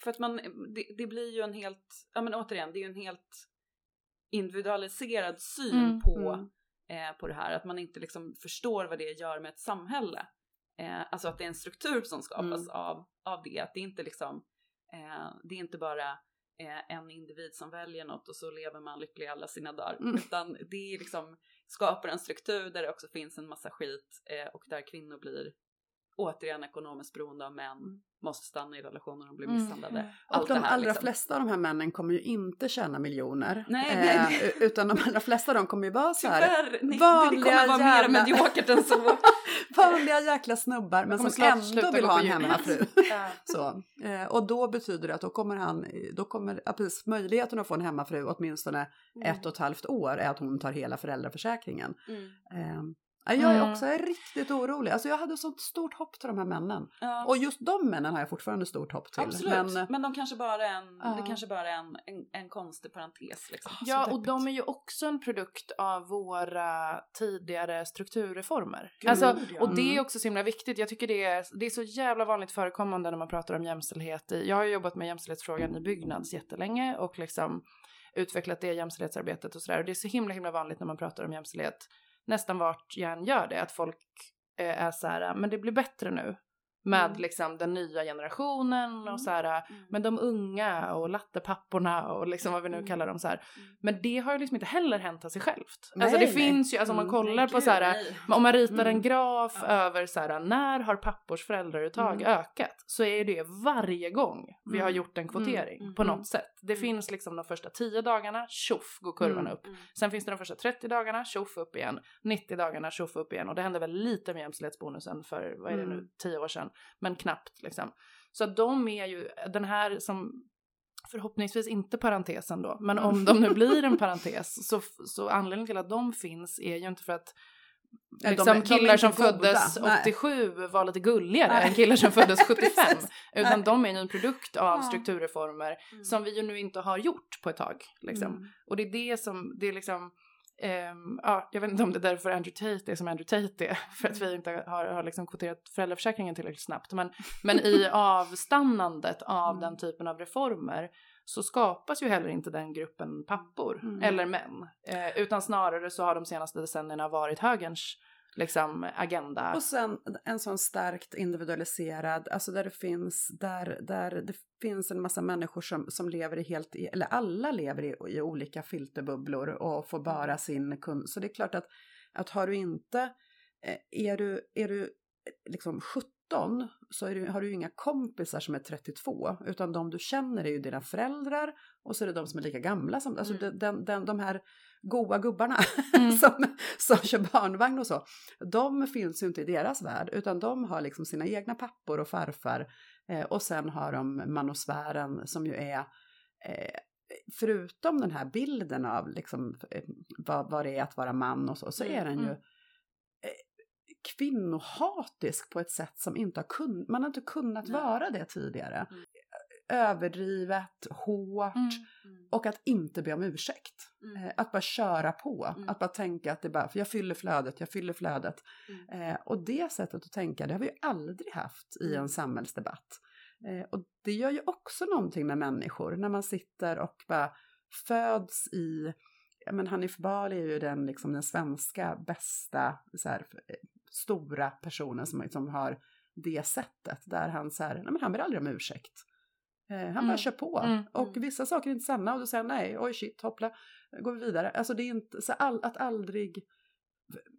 för att man, det, det blir ju en helt, ja men återigen, det är ju en helt individualiserad syn Mm. på, Mm. eh, på det här. Att man inte liksom förstår vad det gör med ett samhälle. Eh, alltså att det är en struktur som skapas Mm. av, av det. Att det inte liksom, eh, det är inte bara eh, en individ som väljer något och så lever man lycklig alla sina dagar. Mm. Utan det är liksom, skapar en struktur där det också finns en massa skit eh, och där kvinnor blir återigen ekonomiskt beroende av män, Mm. måste stanna i relationer och bli Mm. misshandlade. Och Allt de det här, allra liksom. flesta av de här männen kommer ju inte tjäna miljoner. Nej, eh, nej, nej. Utan de allra flesta av dem kommer ju vara så här Tyvärr, det vanliga kommer vara jävla- mer mediokert än så. vanliga jäkla snubbar men som ändå vill ha en hemmafru. Ja. Så, eh, och då betyder det att då kommer han, då kommer ja, precis, möjligheten att få en hemmafru åtminstone ett och ett halvt år är att hon tar hela föräldraförsäkringen. Mm. Ja, jag är Mm. också riktigt orolig. Alltså jag hade sånt stort hopp till de här männen. Ja. Och just de männen har jag fortfarande stort hopp till. Absolut, Men, men, de kanske bara är en, Ja. det kanske bara är en, en, en konstig parentes liksom. Ja, så och de är ju också en produkt av våra tidigare strukturreformer. Gud, alltså, ja. och det är Mm. också så himla viktigt. Jag tycker det är, det är så jävla vanligt förekommande när man pratar om jämställdhet. Jag har jobbat med jämställdhetsfrågan i Byggnads jättelänge och liksom utvecklat det jämställdhetsarbetet och sådär. Och det är så himla himla vanligt när man pratar om jämställdhet, nästan vart jag än gör det, att folk eh, är så här, men det blir bättre nu med Mm. liksom den nya generationen Mm. och så här, Mm. med de unga och lattepapporna och liksom vad vi nu Mm. kallar dem så här. Mm. Men det har ju liksom inte heller hänt av sig självt. Nej, alltså det nej. finns ju, alltså om man Mm. kollar på gud, så här, men om man ritar en Mm. graf Ja. över så här, när har pappors föräldrauttag Mm. ökat så är det varje gång vi har Mm. gjort en kvotering Mm. på Mm. något sätt. Det Mm. finns liksom de första 10 dagarna, tjoff går kurvan Mm. upp. Mm. Sen finns det de första 30 dagarna, tjoff upp igen. 90 dagarna, tjoff upp igen. Och det hände väl lite med jämställdhetsbonusen för, vad är det nu, Mm. 10 år sedan. Men knappt liksom. Så att de är ju, den här som förhoppningsvis inte parentesen då, men om de nu blir en parentes så, så anledningen till att de finns är ju inte för att Nej, de liksom de är killar som goda. föddes Nej. 87 var lite gulligare Nej. än killar som föddes 75. Precis. Utan Nej. de är ju en produkt av Ja. strukturreformer Mm. som vi ju nu inte har gjort på ett tag. Liksom. Mm. Och det är det som, det är liksom, ehm, ja, jag vet inte om det är därför Andrew Tate är som Andrew Tate är, för att vi inte har, har liksom kvoterat föräldraförsäkringen tillräckligt snabbt. Men, men i avstannandet av Mm. den typen av reformer så skapas ju heller inte den gruppen pappor Mm. eller män. Eh, utan snarare så har de senaste decennierna varit högerns liksom, agenda. Och sen en sån starkt individualiserad, alltså där det finns, där, där det finns en massa människor som, som lever i helt, i- eller alla lever i, i olika filterbubblor och får bara sin kund. Så det är klart att, att har du inte, eh, är du, är du eh, liksom 17 så du, har du ju inga kompisar som är 32 utan de du känner är ju dina föräldrar och så är det de som är lika gamla som, alltså Mm. den, den, de här goa gubbarna Mm. som, som kör barnvagn och så. De finns ju inte i deras värld utan de har liksom sina egna pappor och farfar eh, och sen har de manosfären som ju är eh, förutom den här bilden av liksom, eh, vad, vad det är att vara man och så, så är den ju Mm. eh, kvinnohatisk på ett sätt som inte har kun, man har inte kunnat Nej. vara det tidigare. Mm. Överdrivet, hårt Mm. Mm. och att inte be om ursäkt. Mm. Eh, Att bara köra på, Mm. att bara tänka att det bara, för jag fyller flödet, jag fyller flödet. Mm. Eh, och det sättet att tänka, det har vi ju aldrig haft i Mm. en samhällsdebatt. Eh, och det gör ju också någonting med människor, när man sitter och bara föds i, ja men Hanif Bali är ju den, liksom, den svenska bästa så här, eh, stora personen som liksom har det sättet, där han så här, nej men han ber aldrig om ursäkt. Eh, han bara Mm. kör på. Mm. Och Mm. vissa saker är inte sanna och då säger han nej, oj shit, hoppla, går vi vidare. Alltså det är inte, så all, att aldrig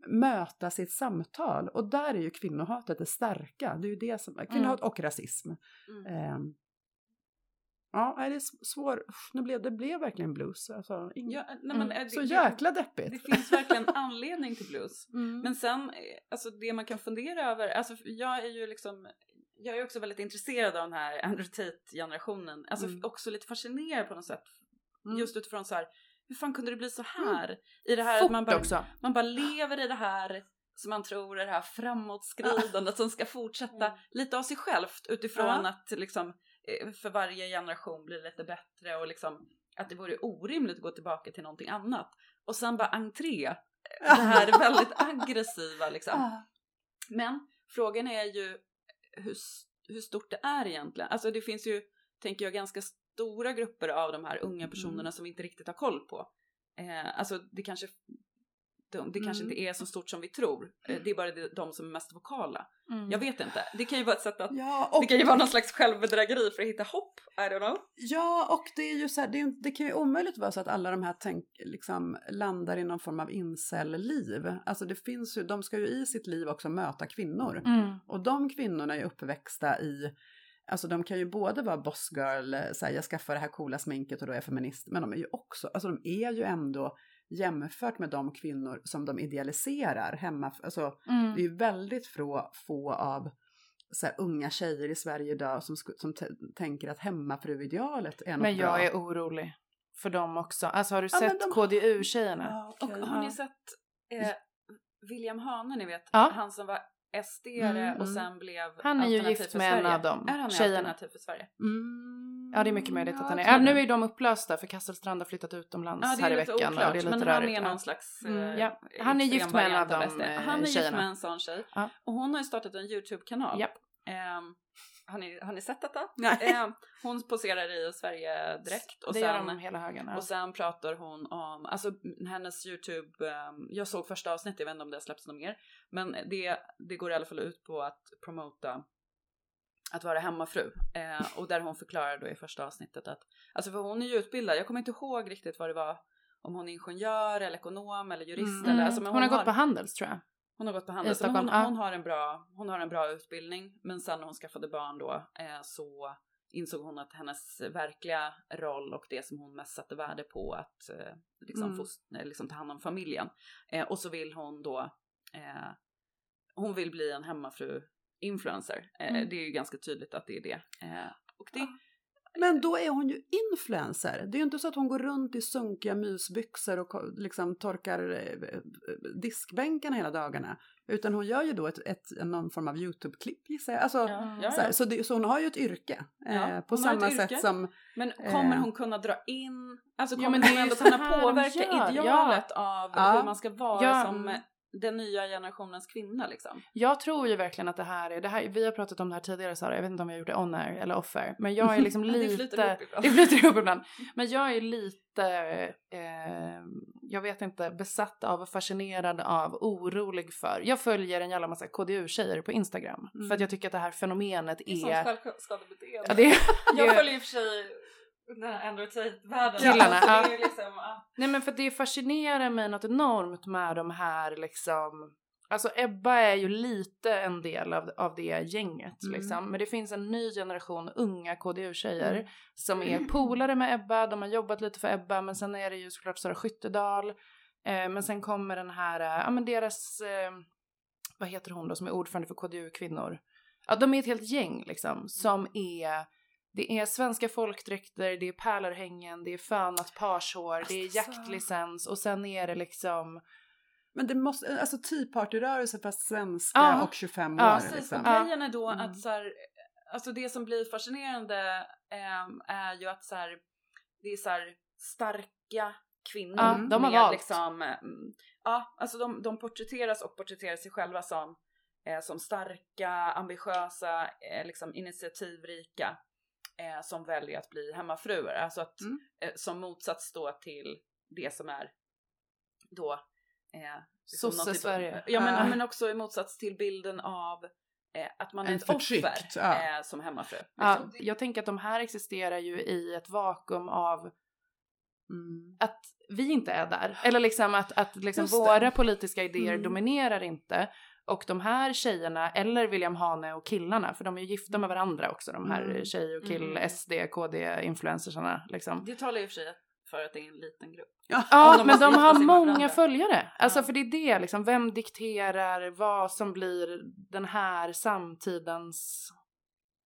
mötas i ett samtal. Och där är ju kvinnohatet det starka. Det är ju det som, kvinnohat och rasism. Mm. Ehm, ja, det är svår, nu blev, det blev verkligen blues. Alltså, ing, Ja, nej, men, Mm. det, så det- jäkla deppigt. Det finns verkligen anledning till blues. Mm. Men sen, alltså det man kan fundera över, alltså jag är ju liksom, jag är också väldigt intresserad av den här Andrew Tate-generationen. Alltså Mm. också lite fascinerad på något sätt. Mm. Just utifrån så här, hur fan kunde det bli så här? I det här att man Fort bara, också. man bara lever i det här som man tror är det här framåtskridandet som ska fortsätta Mm. lite av sig självt utifrån Ja. att liksom eh, för varje generation blir lite bättre och liksom att det vore orimligt att gå tillbaka till någonting annat. Och sen bara entré, det här väldigt aggressiva liksom. Men frågan är ju hur, hur stort det är egentligen. Alltså det finns ju, tänker jag, ganska stora grupper av de här unga personerna Mm. som vi inte riktigt har koll på. Eh, alltså det kanske, de, det kanske Mm. inte är så stort som vi tror. Eh, det är bara de, som är mest vokala. Mm. Jag vet inte. Det kan ju vara ett sätt att, Ja, och, det kan ju vara någon slags självbedrägeri för att hitta hopp. I don't know. ja, och det är ju så här, det, är, det kan ju omöjligt vara så att alla de här tänk, liksom, landar i någon form av incel-liv. Alltså det finns ju, de ska ju i sitt liv också möta kvinnor. Mm. Och de kvinnorna är uppväxta i, alltså de kan ju både vara bossgirl, så här, jag skaffar det här coola sminket och då är jag feminist, men de är ju också, alltså de är ju ändå jämfört med de kvinnor som de idealiserar hemma, alltså Mm. det är ju väldigt få, få av så här, unga tjejer i Sverige idag som, som tänker att hemmafruidealet är något Men jag bra. är orolig för dem också. Alltså har du Ja, sett de- KDU-tjejerna? Ja, Och okej, har ni sett eh, William Hane, ni vet? Ja. Han som var SD Mm, och sen blev Han är ju gift för med en Sverige. av dem, Är han tjejerna. alternativ för Sverige? Mm, Ja, det är mycket möjligt att han är. tror Ja, nu är de upplösta för Kasselstrand har flyttat utomlands Ja, här är i veckan. oklart, och det är lite men rörigt. han är någon slags... Mm, eh, ja. Han är gift med en av de, SD. eh, Han är gift tjejerna. med en sån tjej. Ja. Och hon har ju startat en YouTube-kanal. Japp. Ehm, har, ni, har ni sett detta? Nej. Ehm, hon poserar i Sverige direkt och det gör sen, de hela högen. Ja. och sen pratar hon om, alltså hennes YouTube, ehm, jag såg första avsnittet, jag vet inte om det har släppts något mer, men det, det går i alla fall ut på att promota att vara hemmafru. Eh, och där hon förklarar då i första avsnittet att, alltså för hon är ju utbildad, jag kommer inte ihåg riktigt vad det var, om hon är ingenjör eller ekonom eller jurist Mm. eller alltså, men hon, har gått på Handels tror jag. hon har gått på Handels. Men hon, hon, har en bra, hon har en bra utbildning. Men sen när hon skaffade barn då eh, så insåg hon att hennes verkliga roll och det som hon mest satte värde på att eh, liksom, Mm. fost, liksom ta hand om familjen. Eh, och så vill hon då, eh, hon vill bli en hemmafru-influencer. Eh, Mm. Det är ju ganska tydligt att det är det. Eh, och det, Men då är hon ju influencer. Det är ju inte så att hon går runt i sunkiga mysbyxor och liksom torkar eh, diskbänken hela dagarna. Utan hon gör ju då ett, ett, någon form av YouTube-klipp gissar jag. Alltså, ja, ja, Så, här, ja. så, det, så hon har ju ett yrke. Eh, Ja, på samma yrke. sätt som... Men kommer Eh. hon kunna dra in, alltså Ja, kommer men det är hon ändå så kunna påverka ja. idealet av Ja. hur man ska vara Ja. som den nya generationens kvinna liksom? Jag tror ju verkligen att det här är, det här, vi har pratat om det här tidigare Sara, jag vet inte om gjort det on air eller off air, men jag är liksom Det lite, flyter ihop ibland. det flyter ihop ibland, men jag är lite, eh, jag vet inte, besatt av och fascinerad av, orolig för, jag följer en jävla massa KDU-tjejer på Instagram, Mm. för att jag tycker att det här fenomenet Det är sånt är, självskadebeteende. ja, det, Jag det, följer i och för sig den här Andrew Tate-världen. Killarna, Alltså, ja. liksom, ja. Nej men för det fascinerar mig något enormt med de här liksom Alltså Ebba är ju lite en del av, av det gänget Mm. liksom. Men det finns en ny generation unga KDU-tjejer Mm. som är polare med Ebba, de har jobbat lite för Ebba men sen är det ju såklart Sara Skyttedal. Eh, men sen kommer den här, eh, ja men deras, eh, vad heter hon då som är ordförande för KDU-kvinnor? Ja de är ett helt gäng liksom som är det är svenska folkdräkter, det är pärlörhängen, det är fönat parshår, det är Alltså, så- jaktlicens och sen är det liksom Men det måste, alltså Tea Party-rörelse fast svenska Ja. och 25 Ja, år. Precis, Liksom. och Ja. grejen är då Mm. att så här, alltså det som blir fascinerande ehm, är ju att så här, det är så här starka kvinnor Ja, de har med valt. liksom, mm, ja alltså de, de porträtteras och porträtterar sig själva som, eh, som starka, ambitiösa, eh, liksom initiativrika eh, som väljer att bli hemmafruar. Alltså att Mm. eh, som motsats då till det som är då eh, liksom någon typ Sosse-Sverige. Ja men, Ja. men också i motsats till bilden av eh, att man är En ett förtryckt, offer ja. eh, som hemmafru. Ja, liksom. jag tänker att de här existerar ju i ett vakuum av Mm. att vi inte är där. Eller liksom att, att liksom Just det. våra politiska idéer Mm. dominerar inte. Och de här tjejerna, eller William Hane och killarna, för de är ju gifta med varandra också, de här Mm. tjej och kill, Mm. SD, KD, influencersarna liksom. Det talar och för sig för att det är en liten grupp. Ja, Ja, de men de har många varandra. följare. Alltså Ja. för det är det liksom, vem dikterar vad som blir den här samtidens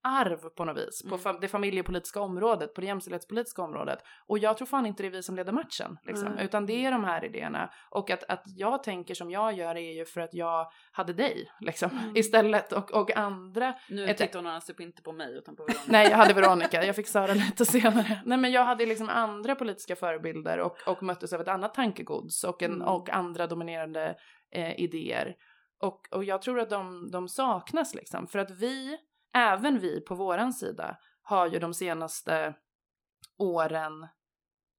arv på något vis. På Mm. fa- det familjepolitiska området, på det jämställdhetspolitiska området. Och jag tror fan inte det är vi som leder matchen. Liksom. Mm. Utan det är de här idéerna. Och att, att jag tänker som jag gör är ju för att jag hade dig liksom, Mm. istället. Och, och andra Nu Ett- tittar hon alltså inte på mig utan på Veronica. Nej, jag hade Veronica. Jag fick Sara lite senare. Nej, men jag hade liksom andra politiska förebilder och, och möttes av ett annat tankegods och, en, Mm. och andra dominerande eh, idéer. Och, och jag tror att de, de saknas liksom. För att vi, även vi på våran sida, har ju de senaste åren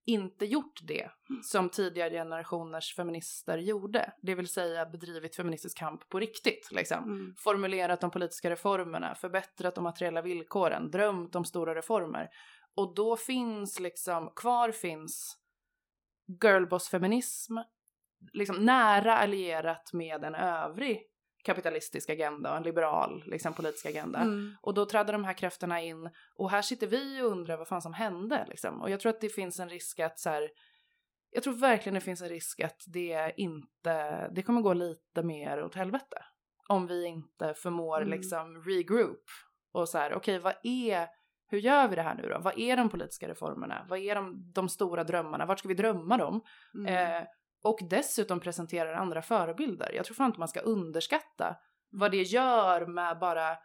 inte gjort det som tidigare generationers feminister gjorde. Det vill säga bedrivit feministisk kamp på riktigt. Liksom Mm. formulerat de politiska reformerna, förbättrat de materiella villkoren, drömt om stora reformer. Och då finns liksom, kvar finns girlboss-feminism, liksom nära allierat med en övrig kapitalistisk agenda och en liberal liksom, politisk agenda. Mm. Och då trädde de här krafterna in och här sitter vi och undrar vad fan som hände liksom. Och jag tror att det finns en risk att så här, jag tror verkligen det finns en risk att det inte, det kommer gå lite mer åt helvete. Om vi inte förmår Mm. liksom regroup och så här, okej vad är, hur gör vi det här nu då? Vad är de politiska reformerna? Vad är de, de stora drömmarna? Vart ska vi drömma dem? Mm. Eh, och dessutom presenterar andra förebilder. Jag tror fan inte man ska underskatta vad det gör med bara,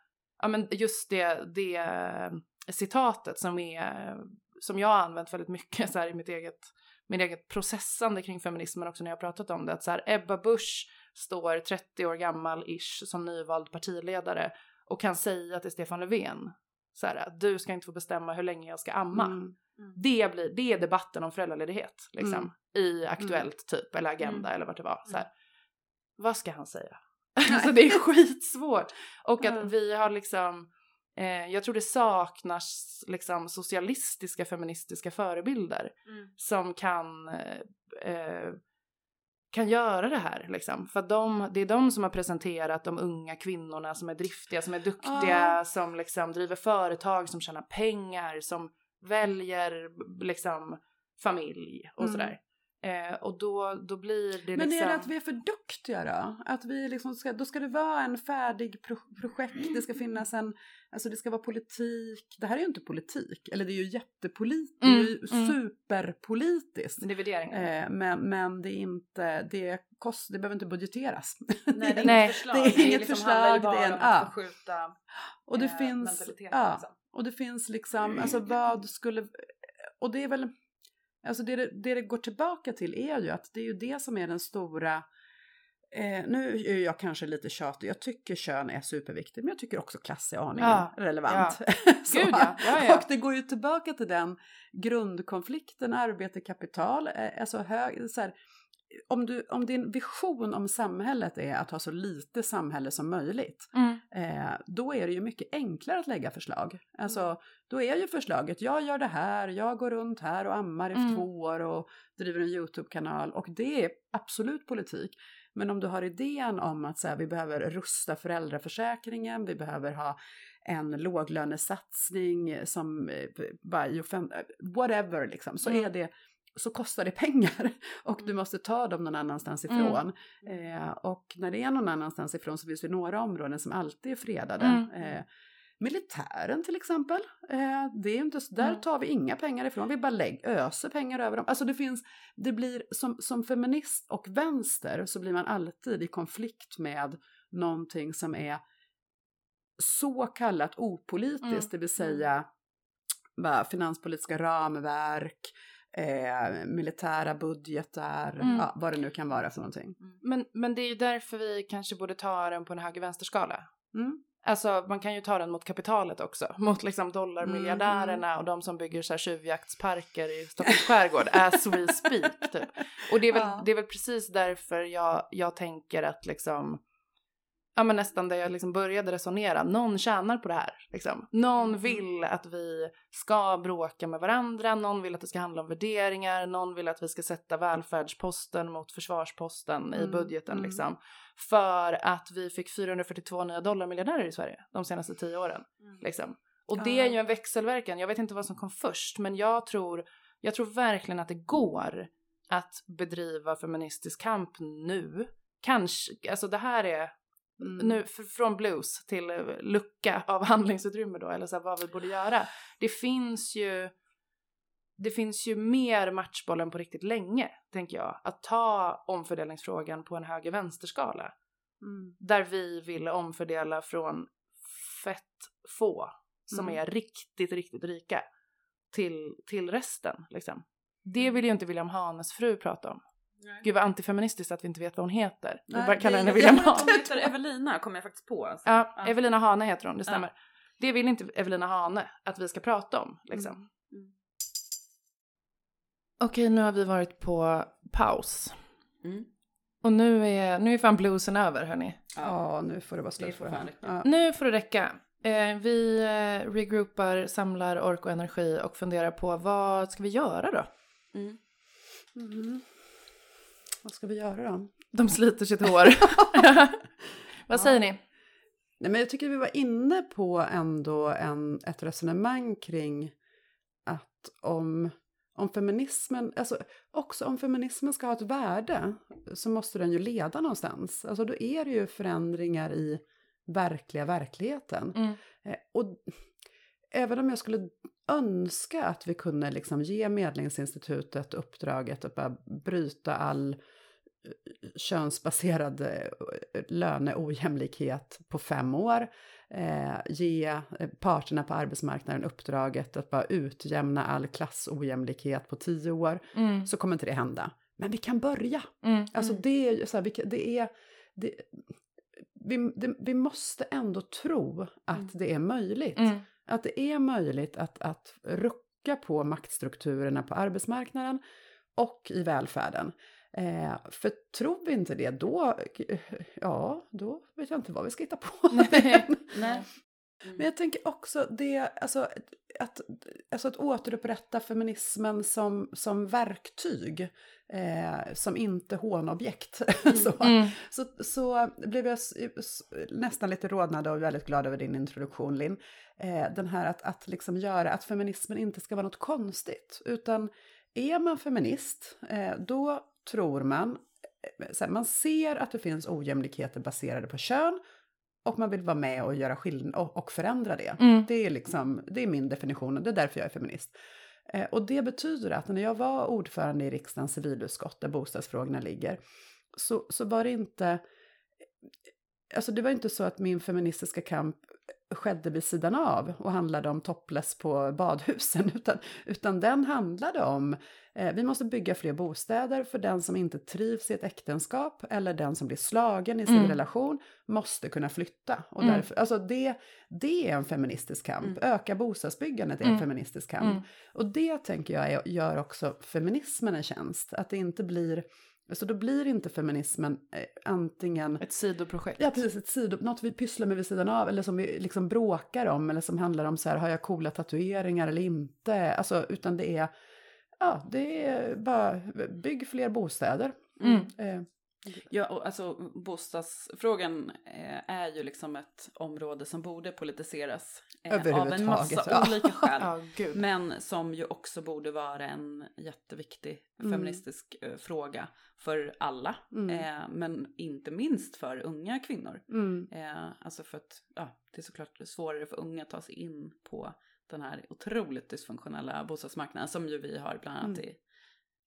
ja men just det, det eh, citatet som är, som jag har använt väldigt mycket så här i mitt eget, mitt eget processande kring feminismen också när jag har pratat om det. Att så här, Ebba Busch står 30 år gammal ish som nyvald partiledare och kan säga till Stefan Löfven så här, du ska inte få bestämma hur länge jag ska amma. Mm. Det, blir, det är debatten om föräldraledighet liksom, Mm. i Aktuellt typ, eller Agenda Mm. eller vart det var. Så här, Vad ska han säga? alltså det är skitsvårt. Och att Mm. vi har liksom, Eh, jag tror det saknas liksom socialistiska feministiska förebilder Mm. som kan, eh, eh, kan göra det här. Liksom. För de, det är de som har presenterat de unga kvinnorna som är driftiga, som är duktiga, Ah. som liksom driver företag, som tjänar pengar, som väljer liksom familj och Mm. sådär. Eh, och då, då blir det Men liksom... är det att vi är för duktiga då? Att vi liksom ska, då ska det vara en färdig pro- projekt, det ska finnas en, alltså det ska vara politik. Det här är ju inte politik, eller det är ju jättepolitiskt, det är ju Mm, mm. superpolitiskt. det är. Eh, men, men det är inte, det, kost, det behöver inte budgeteras. Nej, det är inget förslag. det är inget liksom förslag, det är en- ja. Och det eh, finns, ja, Liksom. och det finns liksom, alltså vad skulle, och det är väl, alltså det, det det går tillbaka till är ju att det är ju det som är den stora, eh, nu är jag kanske lite tjatig, jag tycker kön är superviktigt, men jag tycker också klass är aningen Ja, relevant. Gud ja, ja, ja. Och det går ju tillbaka till den grundkonflikten, arbete, kapital, eh, alltså hög, så här, om, du, om din vision om samhället är att ha så lite samhälle som möjligt, Mm. eh, då är det ju mycket enklare att lägga förslag. Alltså, Mm. då är ju förslaget, jag gör det här, jag går runt här och ammar i Mm. två år och driver en YouTube-kanal och det är absolut politik. Men om du har idén om att så här, vi behöver rusta föräldraförsäkringen, vi behöver ha en låglönesatsning som eh, i offen- whatever liksom, så Mm. är det så kostar det pengar och du måste ta dem någon annanstans Mm. ifrån. Eh, och när det är någon annanstans ifrån så finns det några områden som alltid är fredade. Mm. Eh, militären till exempel, eh, det är inte, så- där Mm. tar vi inga pengar ifrån, vi bara lägg, öser pengar över dem. Alltså det finns, det blir som, som feminist och vänster så blir man alltid i konflikt med någonting som är så kallat opolitiskt, Mm. det vill säga bara finanspolitiska ramverk, eh, militära budgetar, Mm. ja, vad det nu kan vara för någonting. Men, men det är ju därför vi kanske borde ta den på en höger-vänster-skala. Mm. Alltså man kan ju ta den mot kapitalet också. Mot liksom dollarmiljardärerna Mm. och de som bygger så här tjuvjaktsparker i Stockholms skärgård as we speak typ. Och det är väl, Ja. det är väl precis därför jag, jag tänker att liksom Ja men nästan där jag liksom började resonera, någon tjänar på det här. Liksom. Någon Mm. vill att vi ska bråka med varandra, någon vill att det ska handla om värderingar, någon vill att vi ska sätta välfärdsposten mot försvarsposten i Mm, budgeten mm. liksom. För att vi fick 442 nya dollarmiljardärer i Sverige de senaste tio åren. Liksom. Och det är ju en växelverkan. Jag vet inte vad som kom först, men jag tror, jag tror verkligen att det går att bedriva feministisk kamp nu. Kanske, alltså det här är Mm. nu från blues till eh, lucka av handlingsutrymme då, eller så här, vad vi borde göra. Det finns ju det finns ju mer matchbollen på riktigt länge, tänker jag. Att ta omfördelningsfrågan på en höger-vänster-skala. Mm. Där vi vill omfördela från fett få som Mm. är riktigt, riktigt rika till, till resten. Liksom. Det Mm. vill ju inte William Hanes fru prata om. Nej. Gud vad antifeministiskt att vi inte vet vad hon heter. Vi Nej, bara kallar henne William jag- Hane. Hon heter Evelina kom jag faktiskt på. Alltså. Ja, Ja. Evelina Hane heter hon, det Ja. stämmer. Det vill inte Evelina Hane att vi ska prata om. Liksom. Mm. Okej, nu har vi varit på paus. Mm. Och nu är, nu är fan bluesen över, hörni. Ja, nu får det vara slut på det här. Ja. Nu får det räcka. Eh, vi eh, regroupar, samlar ork och energi och funderar på vad ska vi göra då? Vad ska vi göra då? De sliter sitt hår. vad säger ni? Nej, men jag tycker vi var inne på ändå en, ett resonemang kring att om, om feminismen, alltså också om feminismen ska ha ett värde så måste den ju leda någonstans. Alltså då är det ju förändringar i verkliga verkligheten. Mm. Eh, och även om jag skulle önska att vi kunde liksom ge Medlingsinstitutet uppdraget att bara bryta all eh, könsbaserad eh, löneojämlikhet på fem år, eh, ge eh, parterna på arbetsmarknaden uppdraget att bara utjämna all klassojämlikhet på tio år, Mm. så kommer inte det hända. Men vi kan börja. Mm. Alltså det är så här, vi, det är, det, vi, det, vi måste ändå tro att Mm. det är möjligt. Att det är möjligt att, att rucka på maktstrukturerna på arbetsmarknaden och i välfärden. Eh, för tror vi inte det, då, ja, då vet jag inte vad vi ska hitta på. Nej. Nej. Mm. Men jag tänker också det, alltså att, alltså att återupprätta feminismen som, som verktyg, eh, som inte hånobjekt. så, Mm. så, så blev jag nästan lite rodnad och väldigt glad över din introduktion, Linn. Eh, den här att, att liksom göra att feminismen inte ska vara något konstigt, utan är man feminist, eh, då tror man, eh, man ser att det finns ojämlikheter baserade på kön, och man vill vara med och göra skillnad och, och förändra det. Mm. Det är liksom, det är min definition och det är därför jag är feminist. Eh, och det betyder att när jag var ordförande i riksdagens civilutskott där bostadsfrågorna ligger, så, så var det inte, alltså det var inte så att min feministiska kamp skedde vid sidan av och handlade om topless på badhusen, utan, utan den handlade om eh, vi måste bygga fler bostäder för den som inte trivs i ett äktenskap eller den som blir slagen i sin Mm. relation måste kunna flytta. Och Mm. därför, alltså det, det är en feministisk kamp. Mm. Öka bostadsbyggandet är en Mm. feministisk kamp. Mm. Och det tänker jag är, gör också feminismen en tjänst. Att det inte blir, alltså då blir inte feminismen eh, antingen Ett sidoprojekt. Ja, precis. Ett sido, något vi pysslar med vid sidan av eller som vi liksom bråkar om eller som handlar om så här, har jag coola tatueringar eller inte? Alltså, utan det är, ja, det är bara bygg fler bostäder. Mm. Eh, Ja, och alltså bostadsfrågan eh, är ju liksom ett område som borde politiseras eh, av en massa ja. olika skäl. Ja. Men som ju också borde vara en jätteviktig Mm. feministisk eh, fråga för alla. Mm. Men inte minst för unga kvinnor. mm, alltså för att ja, det är såklart svårare för unga att ta sig in på den här otroligt dysfunktionella bostadsmarknaden som ju vi har bland annat Mm. i,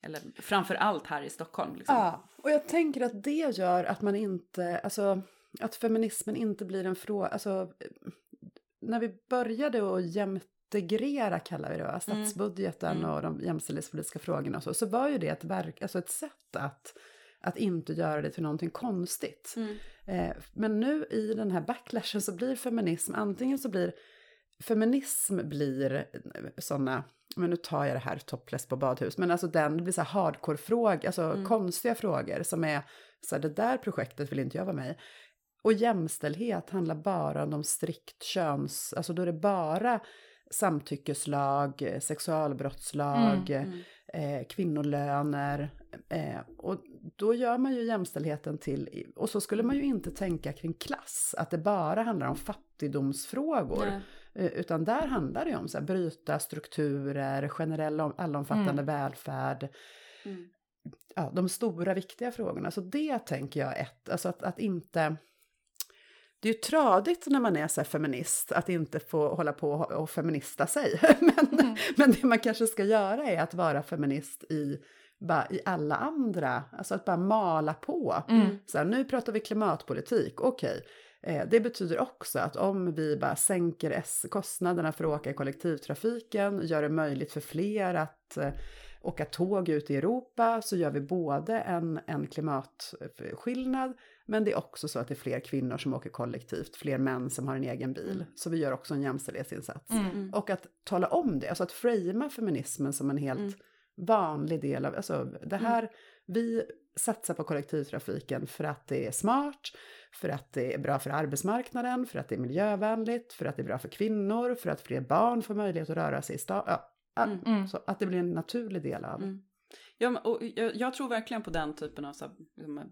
eller framför allt här i Stockholm. Liksom. Ja, och jag tänker att det gör att man inte, alltså att feminismen inte blir en fråga, alltså eh, när vi började att jämtegrera, kallar vi det, va? statsbudgeten Mm. och de jämställdhetspolitiska frågorna och så, så var ju det ett, verk, alltså ett sätt att, att inte göra det till någonting konstigt. Mm. Eh, men nu i den här backlashen så blir feminism, antingen så blir feminism blir sådana, men nu tar jag det här topless på badhus, men alltså den det blir så här hardcore-frågor, alltså Mm. konstiga frågor som är så här, det där projektet vill inte jag vara med i. Och jämställdhet handlar bara om de strikt köns, alltså då är det bara samtyckeslag, eh, sexualbrottslag, Mm. eh, kvinnolöner. Eh, och då gör man ju jämställdheten till, och så skulle man ju inte tänka kring klass, att det bara handlar om fattigdomsfrågor. Nej. Eh, Utan där handlar det om här, bryta strukturer, generell om- allomfattande välfärd, Mm. ja, de stora viktiga frågorna. Så det tänker jag ett, alltså att, att inte... Det är ju tradigt när man är så feminist att inte få hålla på och, feminista sig. men, Mm. men det man kanske ska göra är att vara feminist i, bara, i alla andra, alltså att bara mala på. Mm. Så här, nu pratar vi klimatpolitik, okej. Eh, det betyder också att om vi bara sänker kostnaderna för att åka i kollektivtrafiken, gör det möjligt för fler att eh, åka tåg ut i Europa, så gör vi både en, en klimatskillnad, men det är också så att det är fler kvinnor som åker kollektivt, fler män som har en egen bil. Så vi gör också en jämställdhetsinsats. Mm. Och att tala om det, alltså att framea feminismen som en helt Mm. vanlig del av, alltså det här, vi satsar på kollektivtrafiken för att det är smart, för att det är bra för arbetsmarknaden, för att det är miljövänligt, för att det är bra för kvinnor, för att fler barn får möjlighet att röra sig i stan. Ja, att, Mm. Mm. så att det blir en naturlig del av. Mm. Ja, och jag, jag tror verkligen på den typen av så här, liksom,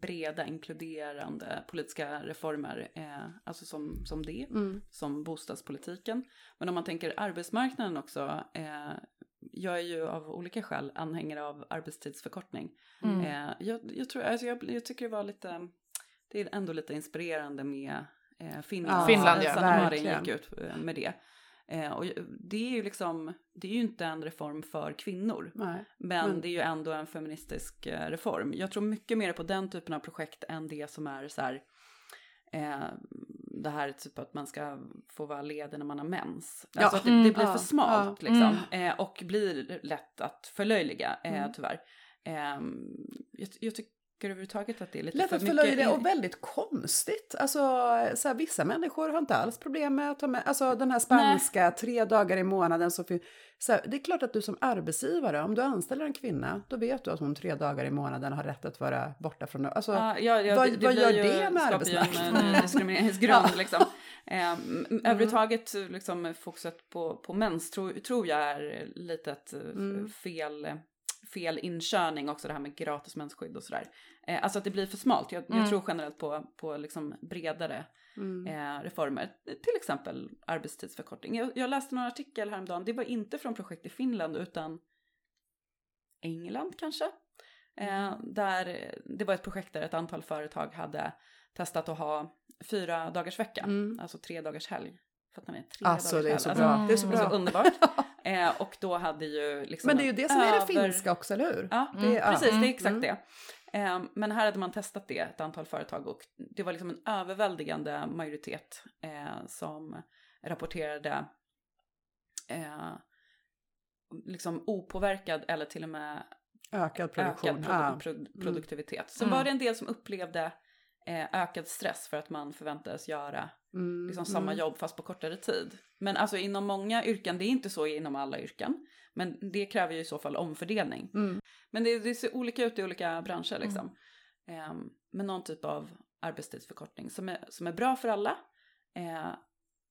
breda, inkluderande politiska reformer, eh, alltså som, som det, Mm. som bostadspolitiken. Men om man tänker arbetsmarknaden också, eh, jag är ju av olika skäl anhängare av arbetstidsförkortning. Mm. Eh, jag, jag, tror, alltså jag, jag tycker det var lite, det är ändå lite inspirerande med eh, Finland. Ja, Finland, ja, Sanna Marin gick ut eh, med det. Eh, och det är ju liksom, det är ju inte en reform för kvinnor. Nej. Men Men- det är ju ändå en feministisk eh, reform. Jag tror mycket mer på den typen av projekt än det som är så här, eh, det här typ att man ska få vara ledig när man har mens. Ja, Alltså att det, mm, det blir ja, för smalt ja, liksom. Eh, och blir lätt att förlöjliga eh, Mm. tyvärr. Eh, jag, jag tycker överhuvudtaget att det är lite Lätt för att mycket... förlöjliga in- och väldigt konstigt. Alltså, så här, vissa människor har inte alls problem med att ta med, alltså den här spanska tre dagar i månaden. Så, så här, det är klart att du som arbetsgivare, om du anställer en kvinna, då vet du att hon tre dagar i månaden har rätt att vara borta från... Alltså, Ja, ja, ja, vad- det, det vad gör det med en, arbetsmarknaden? en diskrimineringsgrund Ja. liksom. Eh, mm. Överhuvudtaget liksom, fokuset på, på mens tror, tror jag är lite ett eh, mm. fel, fel inkörning också det här med gratis mensskydd och sådär. Eh, alltså att det blir för smalt. Jag, mm. jag tror generellt på, på liksom bredare mm. eh, reformer. Till exempel arbetstidsförkortning. Jag, jag läste någon artikel häromdagen, det var inte från projekt i Finland utan England kanske. Eh, mm. där det var ett projekt där ett antal företag hade testat att ha fyra dagars vecka, mm. alltså tre dagars helg. Fattar ni? Tre alltså det är så bra. Alltså, det är så, bra. Så underbart. eh, och då hade ju liksom Men det är ju det som över... är det finska också, eller hur? Ja, mm. det, precis, det är mm. exakt mm. det. Eh, men här hade man testat det, ett antal företag, och det var liksom en överväldigande majoritet eh, som rapporterade eh, liksom opåverkad eller till och med ökad produktion. Ökad produ pro mm. produktivitet. Sen mm. var det en del som upplevde eh, ökad stress för att man förväntades göra mm. liksom, samma mm. jobb fast på kortare tid. Men alltså inom många yrken, det är inte så inom alla yrken, men det kräver ju i så fall omfördelning. Mm. Men det, det, ser olika ut i olika branscher liksom. Eh, men någon typ av arbetstidsförkortning som är, som är bra för alla. Eh,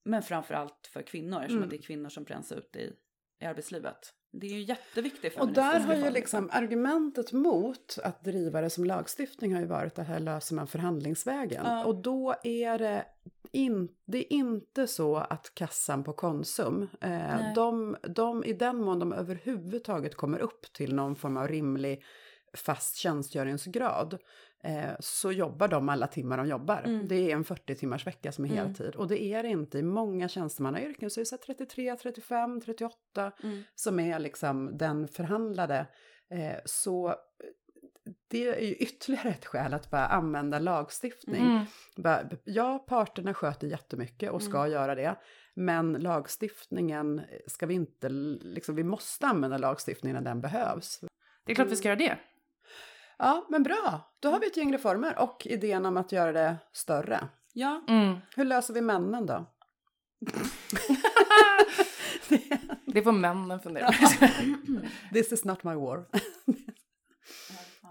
men framförallt för kvinnor eftersom mm. det är kvinnor som bränns ut i, i arbetslivet. Det är ju jätteviktigt. Och där har ju liksom argumentet mot att driva det som lagstiftning har ju varit det här löser man förhandlingsvägen. Ja. Och då är det, in, det är inte så att kassan på Konsum, eh, de, de, i den mån de överhuvudtaget kommer upp till någon form av rimlig fast tjänstgöringsgrad eh, så jobbar de alla timmar de jobbar. Mm. Det är en 40 timmars vecka som är mm. heltid. Och det är det inte i många tjänstemannayrken, så är det 33, 35, 38 mm. som är liksom den förhandlade. Eh, så det är ju ytterligare ett skäl att bara använda lagstiftning. Mm. Bara, ja, parterna sköter jättemycket och ska mm. göra det. Men lagstiftningen ska vi inte, liksom, vi måste använda lagstiftningen när den behövs. Det är klart vi ska göra det. Ja, men bra. Då har vi ett gäng reformer och idén om att göra det större. Ja. Mm. Hur löser vi männen då? det får männen fundera på. This is not my war.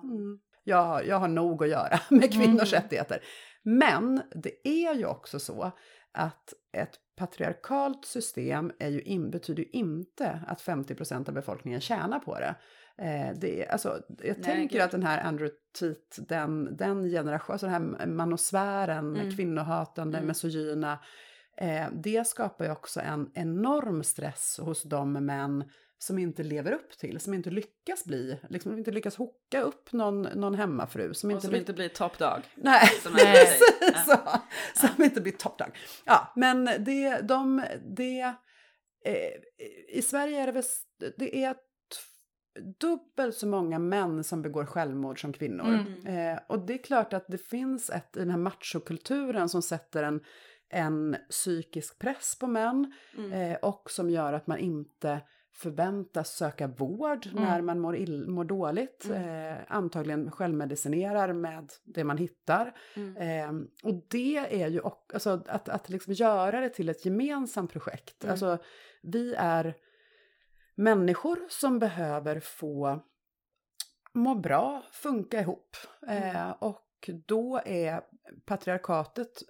mm. jag, jag har nog att göra med kvinnors mm. rättigheter. Men det är ju också så att ett patriarkalt system är ju in, betyder ju inte att 50% av befolkningen tjänar på det. Eh, det, alltså, jag Nej, tänker gud. att den här Andrew Tate, den, den generationen, alltså den här manosfären, mm. kvinnohatande, mm. misogyna, eh, det skapar ju också en enorm stress hos de män som inte lever upp till, som inte lyckas bli, liksom inte lyckas hocka upp någon, någon hemmafru. Som, inte, som inte blir toppdag. Nej, precis så. Som ja. inte blir toppdag. Ja, men det, de, det, eh, i Sverige är det väl, det är dubbelt så många män som begår självmord som kvinnor. Mm. Eh, och det är klart att det finns ett i den här machokulturen som sätter en, en psykisk press på män mm. eh, och som gör att man inte förväntas söka vård mm. när man mår, ill, mår dåligt. Mm. Eh, antagligen självmedicinerar med det man hittar. Mm. Eh, och det är ju också, alltså, att, att liksom göra det till ett gemensamt projekt. Mm. Alltså, vi är människor som behöver få må bra, funka ihop. Mm. Eh, och då är patriarkatet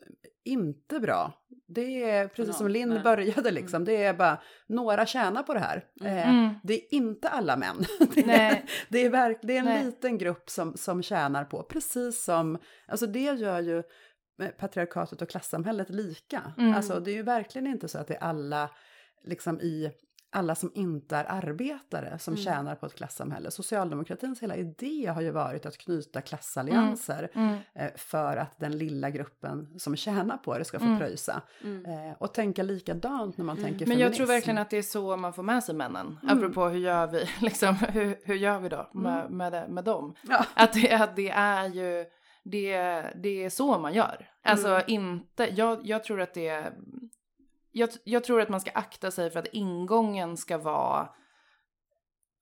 inte bra. Det är precis som Linn började liksom, mm. det är bara några tjänar på det här. Mm. Eh, mm. det är inte alla män. det, är, det, är verk, det är en Nej. liten grupp som, som tjänar på, precis som, alltså det gör ju patriarkatet och klassamhället lika. Mm. Alltså det är ju verkligen inte så att det är alla liksom i alla som inte är arbetare som mm. tjänar på ett klassamhälle. Socialdemokratins hela idé har ju varit att knyta klassallianser mm. Mm. Eh, för att den lilla gruppen som tjänar på det ska få mm. pröjsa. Mm. Eh, och tänka likadant när man mm. tänker Men jag tror verkligen att det är så man får med sig männen. Mm. Apropå hur gör vi, liksom, hur, hur gör vi då med, med, det, med dem? Ja. Att, det, att det är ju, det, det är så man gör. Alltså inte, jag, jag tror att det är jag, jag, tror att man ska akta sig för att ingången ska vara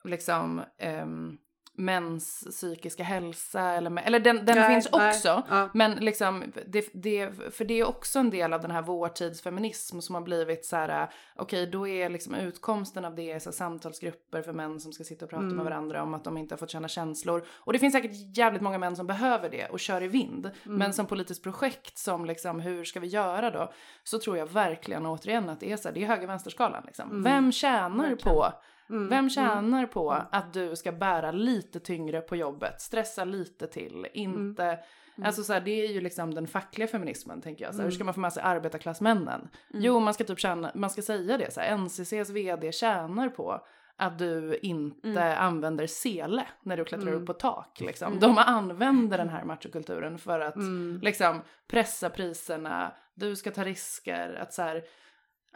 liksom um, mäns psykiska hälsa eller, eller den, den Nej, finns nej, också. ja. Men liksom, det, det, för det är också en del av den här vårtidsfeminism som har blivit så här, okej då är liksom utkomsten av det så här, samtalsgrupper för män som ska sitta och prata Mm. med varandra om att de inte har fått känna känslor. Och det finns säkert jävligt många män som behöver det och kör i vind. Mm. Men som politiskt projekt som liksom, hur ska vi göra då? Så tror jag verkligen återigen att det är så här, det är höger-vänsterskalan liksom. Mm. Vem tjänar Verkligen. på Mm, vem mm. tjänar på att du ska bära lite tyngre på jobbet, stressa lite till, inte... Mm. Alltså så här, det är ju liksom den fackliga feminismen tänker jag. Så här, Hur ska Mm. man få med sig arbetarklassmännen? Jo, man ska typ tjäna, man ska säga det så här, NCCs vd tjänar på att du inte använder sele när du klättrar Mm. upp på tak. Liksom. De använder den här machokulturen för att Mm. liksom pressa priserna, du ska ta risker, att så här,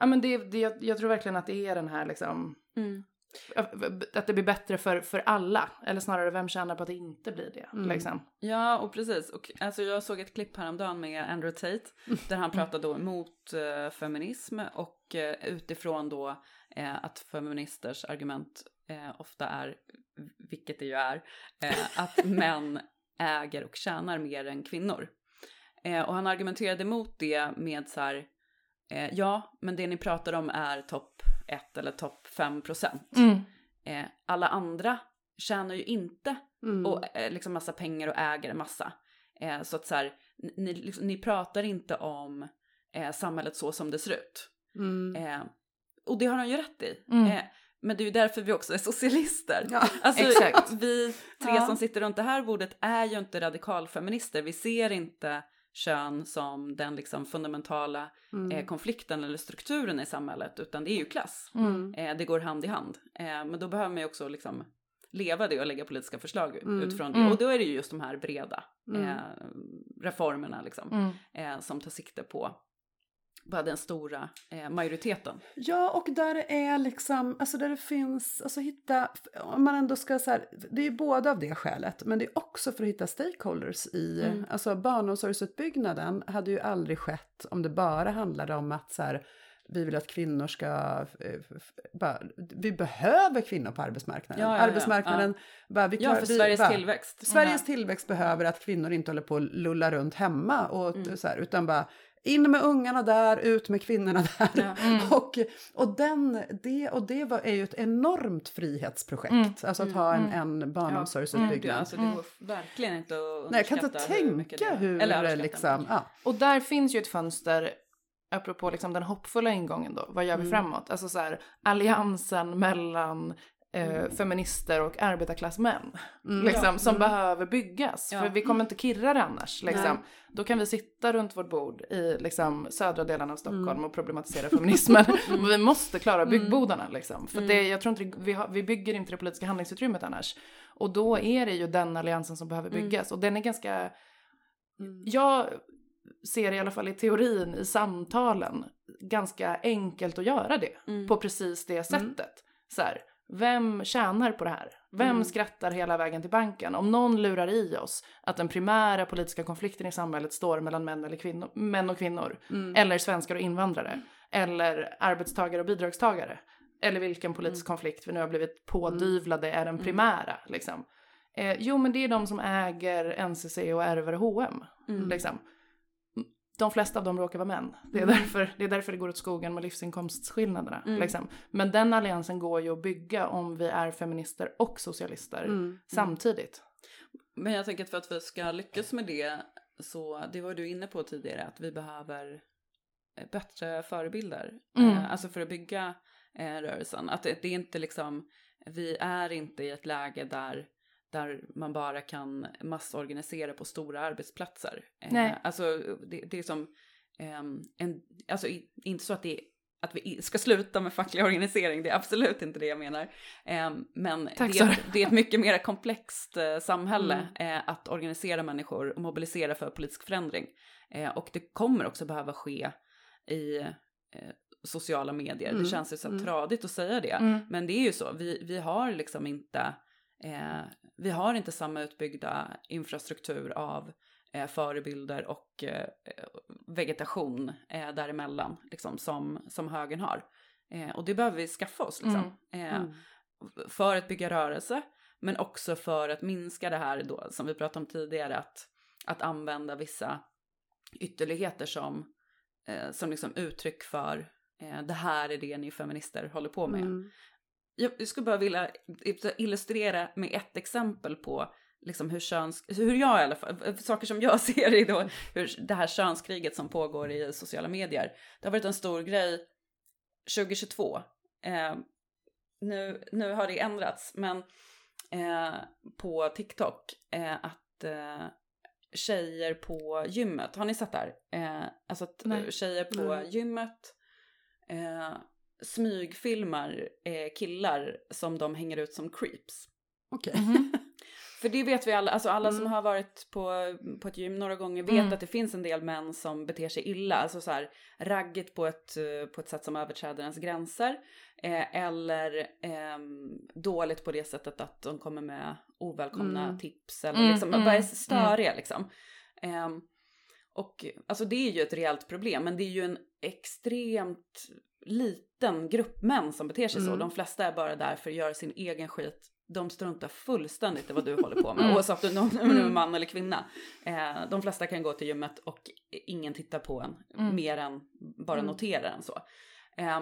ja men det, det, jag, jag tror verkligen att det är den här liksom Mm. Att det blir bättre för, för alla. Eller snarare vem tjänar på att det inte blir det. Mm. Liksom. Ja, och precis. Och, alltså, jag såg ett klipp häromdagen med Andrew Tate där han pratade då emot eh, feminism och eh, utifrån då eh, att feministers argument eh, ofta är, vilket det ju är, eh, att män äger och tjänar mer än kvinnor. Eh, och han argumenterade emot det med så här, ja, men det ni pratar om är topp 1 eller topp 5 procent. Mm. Eh, alla andra tjänar ju inte Mm. och eh, liksom massa pengar och äger en massa. Eh, så att så här, ni, liksom, ni pratar inte om eh, samhället så som det ser ut. Mm. Eh, och det har han ju rätt i. Mm. Eh, men det är ju därför vi också är socialister. Ja. Alltså, Exakt. vi tre Ja. som sitter runt det här bordet är ju inte radikalfeminister. Vi ser inte kön som den liksom fundamentala Mm. eh, konflikten eller strukturen i samhället, utan det är ju klass. Mm. Eh, det går hand i hand. Eh, men då behöver man ju också liksom leva det och lägga politiska förslag Mm. utifrån det. Mm. Och då är det ju just de här breda Mm. eh, reformerna liksom, Mm. eh, som tar sikte på bara den stora eh, majoriteten. Ja, och där det är liksom, alltså där det finns, alltså hitta, om man ändå ska så här, det är ju både av det skälet, men det är också för att hitta stakeholders i, Mm. alltså barnomsorgsutbyggnaden hade ju aldrig skett om det bara handlade om att så här, vi vill att kvinnor ska, bara, vi behöver kvinnor på arbetsmarknaden. Ja, ja, ja, arbetsmarknaden, Bara, vi Ja, klarar- för vi- Sveriges bara- tillväxt. Sveriges tillväxt behöver att kvinnor inte håller på att lulla runt hemma och Mm. så här, utan bara in med ungarna där, ut med kvinnorna där. Ja. Mm. Och, och, den, det, och det var, är ju ett enormt frihetsprojekt, Mm. alltså att Mm. ha en, Mm. en barnomsorgsutbyggnad. Ja, alltså, det går verkligen inte att Nej, jag kan inte hur tänka det- hur, eller överskatta. liksom, ja. Och där finns ju ett fönster, apropå liksom den hoppfulla ingången då, vad gör vi Mm. framåt? Alltså så här, alliansen mellan eh, feminister och arbetarklassmän. Mm. Liksom, Ja. som Mm. behöver byggas. Ja. För vi kommer inte kirra det annars. Liksom. Nej. Då kan vi sitta runt vårt bord i liksom, södra delarna av Stockholm Mm. och problematisera feminismen. Men vi måste klara Mm. byggbodarna. Liksom. För Mm. det, jag tror inte vi, har, vi bygger inte det politiska handlingsutrymmet annars. Och då är det ju den alliansen som behöver Mm. byggas. Och den är ganska Mm. jag ser i alla fall i teorin, i samtalen, ganska enkelt att göra det Mm. på precis det sättet. Så här, vem tjänar på det här? Vem Mm. skrattar hela vägen till banken? Om någon lurar i oss att den primära politiska konflikten i samhället står mellan män, eller kvinnor, män och kvinnor, Mm. eller svenskar och invandrare, eller arbetstagare och bidragstagare, eller vilken politisk konflikt vi nu har blivit pådyvlade är den primära. Liksom. Eh, jo, men det är de som äger NCC och ärver H&M Mm. Liksom. De flesta av dem råkar vara män. Det är, Mm. därför, det är därför det går åt skogen med livsinkomstskillnaderna. Mm. Liksom. Men den alliansen går ju att bygga om vi är feminister och socialister Mm. samtidigt. Men jag tänker att för att vi ska lyckas med det så, det var du inne på tidigare, att vi behöver eh, bättre förebilder. Mm. Eh, alltså för att bygga eh, rörelsen. Att det, det är inte liksom, vi är inte i ett läge där, där man bara kan massorganisera på stora arbetsplatser. Eh, Nej. Alltså det, det är som, ehm, en, alltså inte så att det att vi ska sluta med facklig organisering, det är absolut inte det jag menar. Ehm, men Tack, det, är- det är ett mycket mer komplext eh, samhälle eh, att organisera människor och mobilisera för politisk förändring. Och det kommer också behöva ske i sociala medier. Mm, Det känns ju så mm. tradigt att säga det. Mm. Men det är ju så, vi, vi har liksom inte eh, vi har inte samma utbyggda infrastruktur av eh, förebilder och eh, vegetation eh, däremellan liksom, som, som högern har. Eh, och det behöver vi skaffa oss liksom, eh, Mm. för att bygga rörelse, Men också för att minska det här då som vi pratade om tidigare att, att använda vissa ytterligheter som, eh, som liksom uttryck för det här är det ni feminister håller på med. Mm. Jag skulle bara vilja illustrera med ett exempel på liksom hur, köns, hur jag i alla fall, saker som jag ser i då, hur det här könskriget som pågår i sociala medier. Det har varit en stor grej 2022. Eh, nu, nu har det ändrats, men eh, på TikTok eh, att eh, tjejer på gymmet, har ni sett det här? Eh, alltså att Nej. tjejer på Nej. gymmet eh, smygfilmar eh, killar som de hänger ut som creeps. Okej. För det vet vi alla, alltså alla som Mm. har varit på, på ett gym några gånger vet Mm. att det finns en del män som beter sig illa, alltså så här raggigt på ett, eh, på ett sätt som överträder ens gränser. Eh, eller ehm, dåligt på det sättet att de kommer med ovälkomna Mm. tips eller Mm, liksom mm, bara är störiga liksom. Ehm, och alltså det är ju ett reellt problem, men det är ju en extremt liten grupp män som beter sig så. Mm. De flesta är bara där för att göra sin egen skit. De struntar fullständigt i vad du håller på med, Mm. oavsett om du är man eller kvinna. Eh, de flesta kan gå till gymmet och ingen tittar på en, Mm. mer än bara Mm. noterar en så. Eh,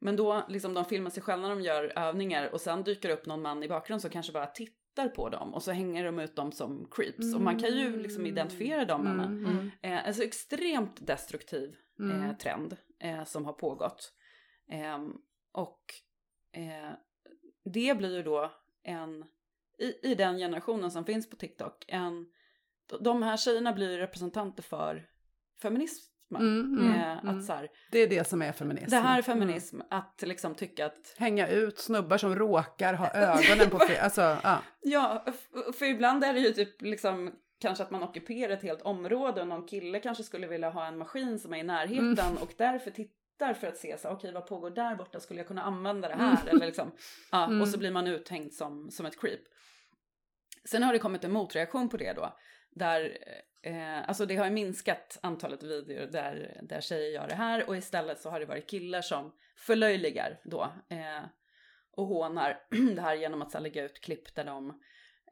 men då, liksom de filmar sig själva när de gör övningar och sen dyker upp någon man i bakgrunden som kanske bara tittar på dem och så hänger de ut dem som creeps. Och man kan ju liksom identifiera de männen. Mm, mm, Eh, alltså extremt destruktiv mm. eh, trend eh, som har pågått. Ehm, och eh, det blir ju då en, i, i den generationen som finns på TikTok, en, de här tjejerna blir representanter för feminismen. Mm, mm, eh, mm. Att så här, Det är det som är feminism. det här är feminism, att liksom tycka att Hänga ut snubbar som råkar ha ögonen på. Alltså, ja. Ja, för ibland är det ju typ liksom kanske att man ockuperar ett helt område och någon kille kanske skulle vilja ha en maskin som är i närheten Mm. och därför tittar för att se så okej vad pågår där borta, skulle jag kunna använda det här eller liksom, ja, Mm. och så blir man uthängd som, som ett creep. Sen har det kommit en motreaktion på det då, där, eh, alltså det har minskat antalet videor där, där tjejer gör det här och istället så har det varit killar som förlöjligar då eh, och hånar det här genom att så här, lägga ut klipp där de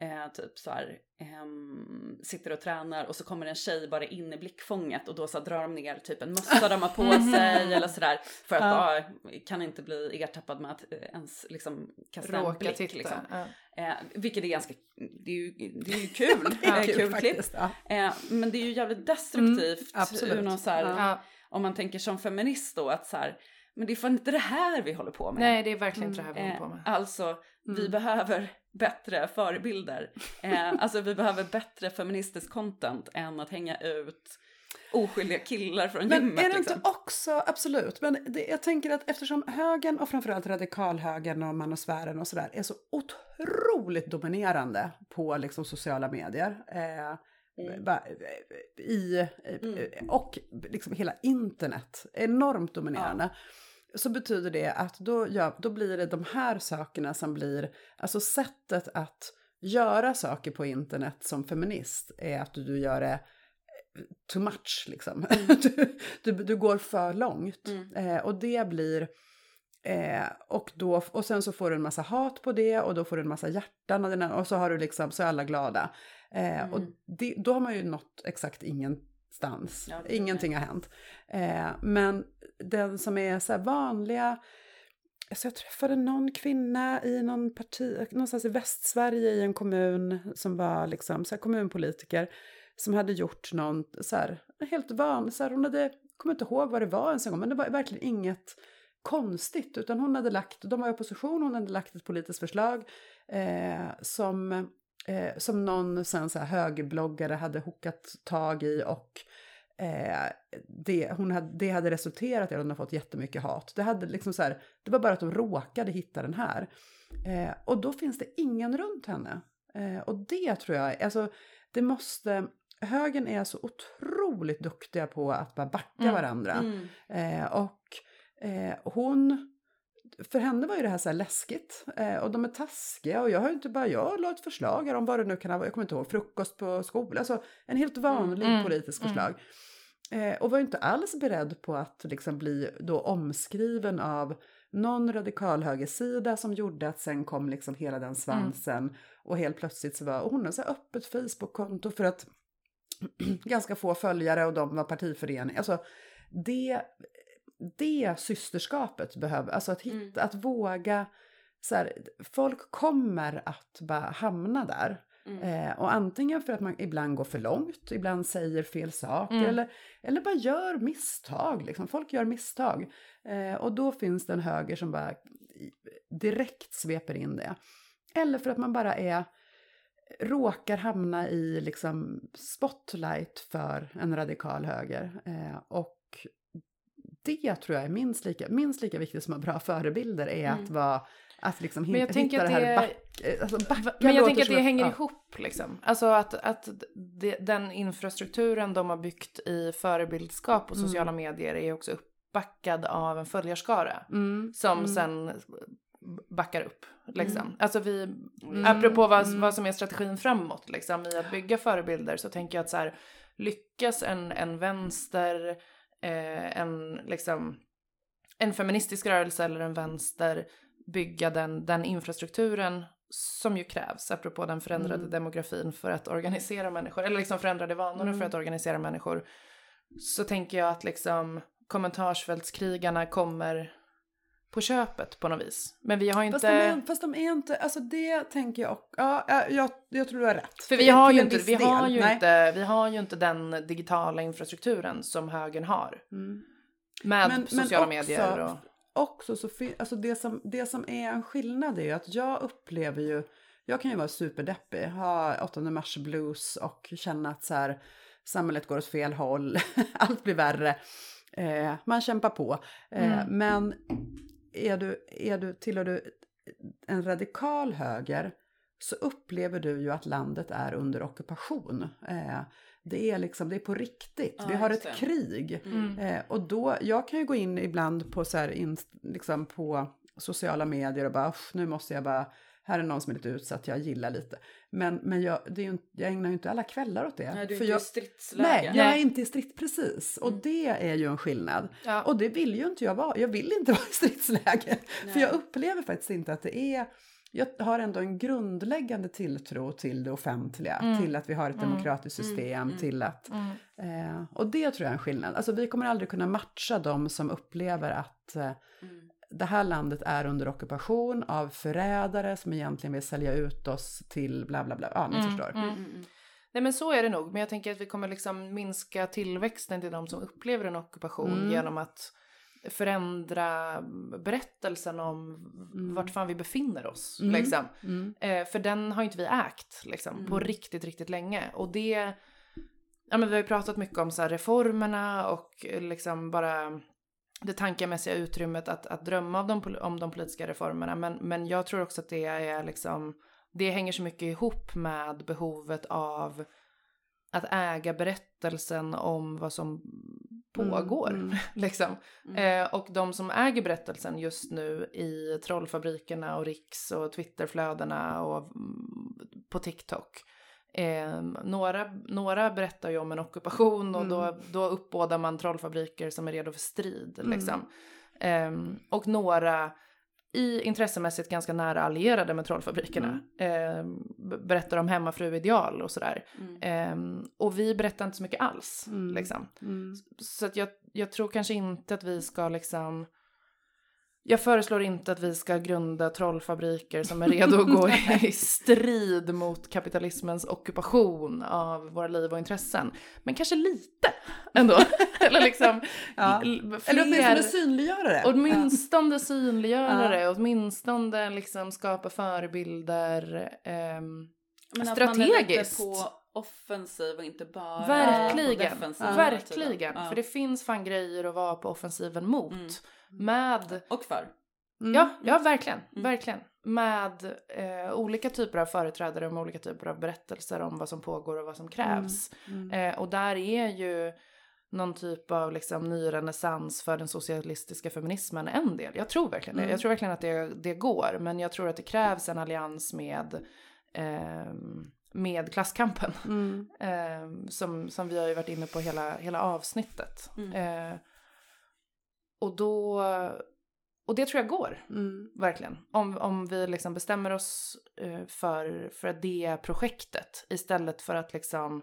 eh, typ så här ehm, sitter och tränar och så kommer en tjej bara in i blickfånget och då så drar de ner typ en mössa de har på sig eller sådär för att Ja. bara kan inte bli ertappad med att eh, ens liksom kasta en Råka blick titta. liksom. Ja. Eh, vilket är ganska, det är ju, det är ju kul, Det är eh, kul, klipp. faktiskt. Ja. Eh, men det är ju jävligt destruktivt absolut. ur någon så här, om man tänker som feminist då att så här, men det är fan inte det här vi håller på med. Nej, det är verkligen inte det här vi håller Eh, på med. alltså, vi Mm. behöver bättre förebilder. Eh, alltså vi behöver bättre feministisk content än att hänga ut oskyldiga killar från Men gymmet. är det liksom. inte också, absolut, men det, jag tänker att eftersom högern och framförallt radikalhögern och manosfären och sådär är så otroligt dominerande på liksom sociala medier. Eh, Mm. i, Mm. och liksom hela internet, enormt dominerande. Så betyder det att då, ja, då blir det de här sakerna som blir, alltså sättet att göra saker på internet som feminist är att du gör det too much liksom. Du, du, du går för långt. Mm. Eh, och det blir, eh, och, då, och sen så får du en massa hat på det och då får du en massa hjärtan och, den, och så har du liksom, så är alla glada. Eh, Mm. Och det, då har man ju nått exakt ingenstans. Ja, Ingenting har hänt. Eh, men den som är så vanliga, Alltså jag träffade någon kvinna i någon parti, någonstans i Västsverige i en kommun som var liksom så kommunpolitiker som hade gjort någon så här helt van, så här hon hade, kommer inte ihåg vad det var ens en gång, men det var verkligen inget konstigt utan hon hade lagt, de var i opposition, hon hade lagt ett politiskt förslag eh, som, eh, som någon sen så här högerbloggare hade hookat tag i och Eh, det, hon hade, det hade resulterat i att hon har fått jättemycket hat. Det, hade liksom så här, det var bara att de råkade hitta den här. Eh, och då finns det ingen runt henne. Eh, och det tror jag, alltså det måste, högern är så otroligt duktiga på att bara backa Mm, varandra. Mm. Eh, och eh, hon, för henne var ju det här så här läskigt eh, och de är taskiga och jag har ju inte bara, jag la ett förslag här om vad det nu kan ha jag kommer inte ihåg, frukost på skolan, alltså en helt vanlig Mm, politisk mm. förslag. Eh, och var ju inte alls beredd på att liksom bli då omskriven av någon radikalhögersida som gjorde att sen kom liksom hela den svansen och helt plötsligt så var och hon har så här öppet Facebook-konto för att ganska få följare och de var partiförening. Alltså det, det systerskapet behöver, alltså att hitta, att våga så här, folk kommer att bara hamna där. Eh, och antingen för att man ibland går för långt, ibland säger fel saker eller, eller bara gör misstag. Liksom. Folk gör misstag. Eh, och då finns det en höger som bara direkt sveper in det. Eller för att man bara är råkar hamna i liksom spotlight för en radikal höger. Eh, och det tror jag är minst lika, minst lika viktigt som att bra förebilder är att vara att liksom Men jag hitta tänker det att här det- back, eh, alltså Men jag tänker att det ett- hänger ja. ihop liksom. Alltså att, att det, den infrastrukturen de har byggt i förebildskap och Mm. sociala medier är också uppbackad av en följarskara. Mm. Som Mm. sen backar upp. Liksom. Mm. Alltså vi, Mm. apropå vad, Mm. vad som är strategin framåt liksom, i att bygga förebilder så tänker jag att så här, lyckas en, en vänster, eh, en, liksom, en feministisk rörelse eller en vänster bygga den, den infrastrukturen som ju krävs, apropå den förändrade Mm. demografin för att organisera människor, eller liksom förändrade vanor Mm. för att organisera människor, så tänker jag att liksom kommentarsfältskrigarna kommer på köpet på något vis. Men vi har ju Fast, inte... de är, fast de är inte, alltså det tänker jag, ja, ja, jag, jag tror du har rätt. För vi har, ju inte, vi, har del. ju Nej. inte, vi har ju inte den digitala infrastrukturen som högern har. Mm. Med Men- men sociala också- medier och... också så alltså det som, det som är en skillnad är ju att jag upplever ju, jag kan ju vara superdeppig, ha 8 mars blues och känna att så här, samhället går åt fel håll, allt blir värre, eh, man kämpar på. Eh, Mm. Men är du, är du, tillhör du en radikal höger så upplever du ju att landet är under ockupation. Eh, det är liksom, det är på riktigt. Ja, Vi har ett det. krig. Mm. Eh, och då, jag kan ju gå in ibland på så här, in, liksom på sociala medier och bara, "Usch, nu måste jag bara, här är någon som är lite utsatt, jag gillar lite. Men, men jag, det är ju, jag ägnar ju inte alla kvällar åt det. Nej, du är för inte jag, i stridsläge. nej, jag Nej. är inte i stritt precis. Och Mm. det är ju en skillnad. Ja. Och det vill ju inte jag vara. Jag vill inte vara i stridsläge. Nej. För jag upplever faktiskt inte att det är... Jag har ändå en grundläggande tilltro till det offentliga, Mm. till att vi har ett Mm. demokratiskt system, Mm. till att... Mm. Eh, och det tror jag är en skillnad. Alltså vi kommer aldrig kunna matcha de som upplever att eh, Mm. Det här landet är under ockupation av förrädare som egentligen vill sälja ut oss till bla bla bla. Ja, ni Mm, förstår. mm. Mm, mm. Nej men så är det nog, men jag tänker att vi kommer liksom minska tillväxten till de som upplever en ockupation Mm. genom att förändra berättelsen om Mm. vart fan vi befinner oss. Mm. Liksom. Mm. Eh, för den har ju inte vi ägt liksom, på Mm. riktigt, riktigt länge. Och det, ja men vi har ju pratat mycket om så reformerna och eh, liksom bara det tankemässiga utrymmet att, att drömma om de, om de politiska reformerna. Men, men jag tror också att det är liksom, det hänger så mycket ihop med behovet av att äga berättelsen om vad som pågår. Mm. liksom. Mm. Eh, och de som äger berättelsen just nu i trollfabrikerna och Riks och Twitterflödena och mm, på TikTok. Eh, några, några berättar ju om en ockupation och då, Mm. då uppbådar man trollfabriker som är redo för strid. Mm. Liksom. Eh, och några i intressemässigt ganska nära allierade med trollfabrikerna eh, b- berättar om hemmafruideal och sådär. Mm. Eh, och vi berättar inte så mycket alls. Mm. Liksom. Mm. Så att jag, jag tror kanske inte att vi ska liksom... Jag föreslår inte att vi ska grunda trollfabriker som är redo att gå i strid mot kapitalismens ockupation av våra liv och intressen. Men kanske lite ändå. Eller liksom Ja. l- Eller fler... åtminstone synliggöra det. Åtminstone synliggöra Ja. det, åtminstone liksom skapa förebilder. ehm, Men att man är strategiskt. lite på offensiv och inte bara Verkligen, defensiv verkligen. Ja. För det finns fan grejer att vara på offensiven mot. Mm. Med, Och för. Mm. ja, ja verkligen, Mm. verkligen. Med eh, olika typer av företrädare med olika typer av berättelser om vad som pågår och vad som krävs. Mm. Eh, och där är ju någon typ av liksom ny renässans för den socialistiska feminismen en del. Jag tror verkligen det. Mm. Jag tror verkligen att det, det går. Men jag tror att det krävs en allians med, ehm, med klasskampen. Mm. Eh, som, som vi har ju varit inne på hhela, hela avsnittet. Mm. Eh, och då... och det tror jag går, Mm. verkligen. Om, om vi liksom bestämmer oss eh, för, för det projektet istället för att liksom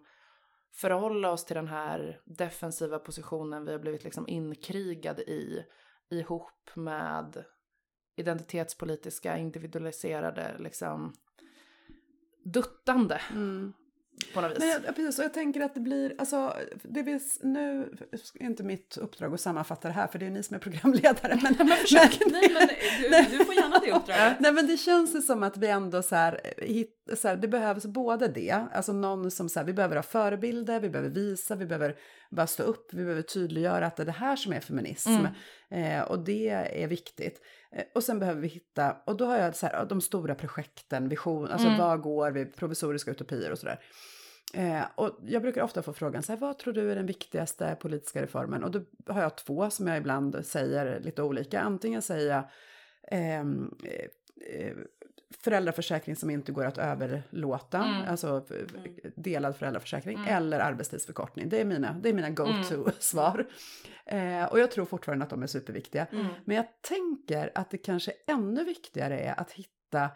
förhålla oss till den här defensiva positionen vi har blivit liksom inkrigade i ihop med identitetspolitiska, individualiserade, liksom duttande Mm. på något vis. Men jag, ja, precis, och jag tänker att det blir, alltså, det vill, nu är inte mitt uppdrag att sammanfatta det här, för det är ni som är programledare. Men, men, Nej, men du, du får gärna det uppdraget. Nej men det känns ju som att vi ändå så här, hit, så här, det behövs både det, alltså någon som så här, vi behöver ha förebilder, vi behöver visa, vi behöver bara stå upp, vi behöver tydliggöra att det är det här som är feminism. Eh, och det är viktigt. Eh, och sen behöver vi hitta, och då har jag så här, de stora projekten, vision, alltså vad går vi, provisoriska utopier och sådär. Eh, och jag brukar ofta få frågan, så här, vad tror du är den viktigaste politiska reformen? Och då har jag två som jag ibland säger lite olika. Antingen säger jag ehm, eh, eh, föräldraförsäkring som inte går att överlåta, alltså eh, delad föräldraförsäkring, eller arbetstidsförkortning. Det är mina, det är mina go-to-svar. Eh, och jag tror fortfarande att de är superviktiga. Men jag tänker att det kanske ännu viktigare är att hitta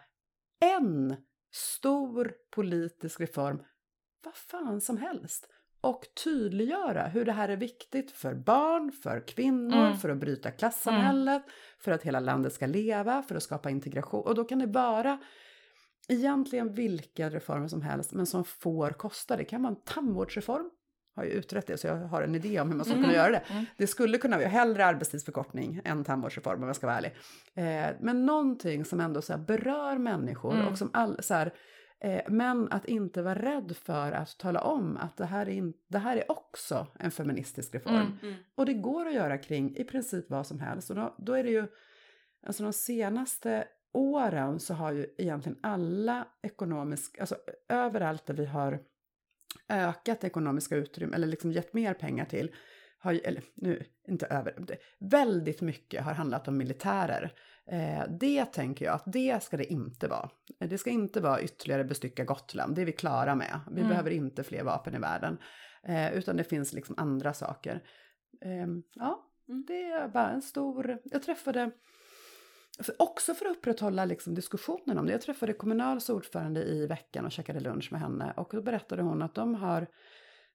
en stor politisk reform, vad fan som helst. Och tydliggöra hur det här är viktigt för barn, för kvinnor, för att bryta klassamhället, för att hela landet ska leva, för att skapa integration. Och då kan det vara egentligen vilka reformer som helst, men som får kosta. Det kan vara en tandvårdsreform. Har ju utrett det, så jag har en idé om hur man ska kunna göra det. Det skulle kunna vara hellre arbetstidsförkortning än tandvårdsreform om jag ska vara ärlig. Eh, men någonting som ändå så berör människor och som all, så här, men att inte vara rädd för att tala om att det här är, in, det här är också en feministisk reform. Och det går att göra kring i princip vad som helst. Och då, då är det ju, alltså de senaste åren så har ju egentligen alla ekonomiska, alltså överallt där vi har ökat ekonomiska utrymme eller liksom gett mer pengar till, har, eller nu, inte över, väldigt mycket har handlat om militärer. Eh, det tänker jag att det ska det inte vara. Eh, Det ska inte vara ytterligare bestycka Gotland, det är vi klara med. Vi behöver inte fler vapen i världen. Eh, utan det finns liksom andra saker. Ehm, ja, det är bara en stor... Jag träffade, också för att upprätthålla liksom diskussionen om det. Jag träffade Kommunals ordförande i veckan och käkade lunch med henne. Och då berättade hon att de har...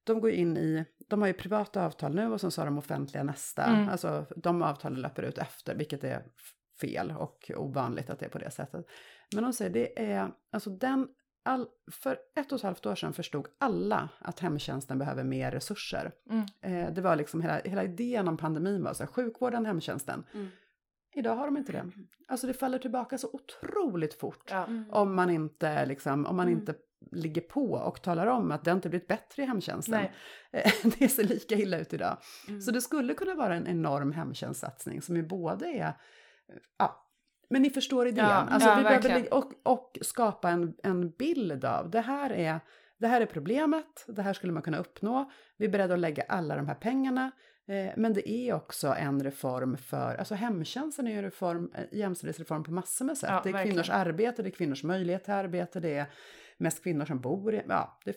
De går in i, de har ju privata avtal nu och sen så har de offentliga nästa. Alltså de avtalen löper ut efter, vilket är fel och ovanligt att det är på det sättet. Men de säger det är, alltså den, all, för ett och ett halvt år sedan förstod alla att hemtjänsten behöver mer resurser. Eh, det var liksom hela, hela idén om pandemin var så här, sjukvården, hemtjänsten. Idag har de inte det. Alltså det faller tillbaka så otroligt fort. Ja. Om man inte liksom, om man inte ligger på och talar om att det inte blivit bättre i hemtjänsten. Nej. Eh, Det ser lika illa ut idag. Så det skulle kunna vara en enorm hemtjänstsatsning som ju både är, ja, men ni förstår idén. Ja, alltså ja, vi behöver och, och skapa en, en bild av det här är det här är problemet, det här skulle man kunna uppnå. Vi är beredda att lägga alla de här pengarna. Eh, men det är också en reform för, alltså hemtjänsten är ju en reform, eh, jämställdhetsreform på massor med sätt. Ja, det är verkligen. kvinnors arbete, det är kvinnors möjlighet till arbete, det är mest kvinnor som bor i, ja, det,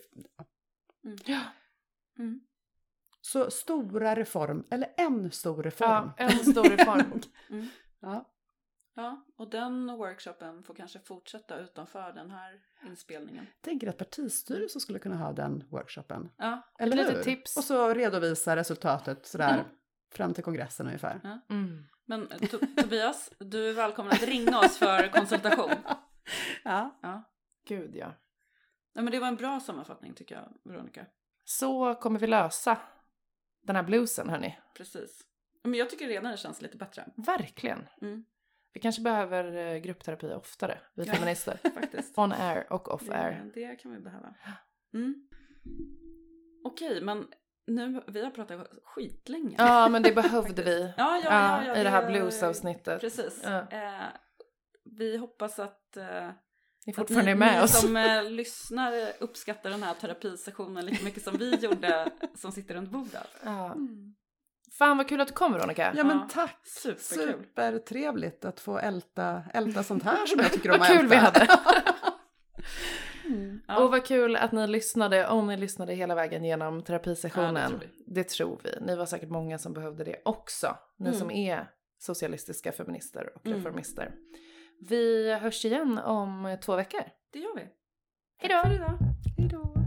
Ja. Mm. Så stora reform, eller en stor reform. ja, en stor reform. Ja. Ja, och den workshopen får kanske fortsätta utanför den här inspelningen. Tänker att partistyrelsen skulle kunna ha den workshopen. Ja, Eller litet hur? tips. Och så redovisa resultatet sådär fram till kongressen ungefär. Mm. men To- Tobias, du är välkommen att ringa oss för konsultation. Ja. Ja. Gud ja. Nej, men det var en bra sammanfattning tycker jag, Veronica. Så kommer vi lösa den här bluesen hörni. Precis. Men jag tycker redan det känns lite bättre. Verkligen. Mm. Vi kanske behöver eh, gruppterapi oftare, vi Ja. feminister. Faktiskt. On air och off air. Det, det kan vi behöva. Mm. Okej, men nu, vi har pratat skitlänge. Ja, men det behövde vi. ja, ja, Ja, I det här bluesavsnittet. Precis. Eh, vi hoppas att, eh, Ni att fortfarande ni, är med ni oss. som eh, lyssnar uppskattar den här terapisessionen lika mycket som vi gjorde som sitter runt bordet. Ja. Fan vad kul att du kom Veronica. Ja men Ja, tack! superkul. Supertrevligt att få älta, älta sånt här som jag tycker om Vad att kul vi älta. hade. Ja. Och vad kul att ni lyssnade, om ni lyssnade hela vägen genom Ja, terapisessionen. det tror det tror vi. Ni var säkert många som behövde det också. Ni Mm. som är socialistiska feminister och Mm. reformister. Vi hörs igen om två veckor. Det gör vi. Hej då! Tack för idag. Hej då!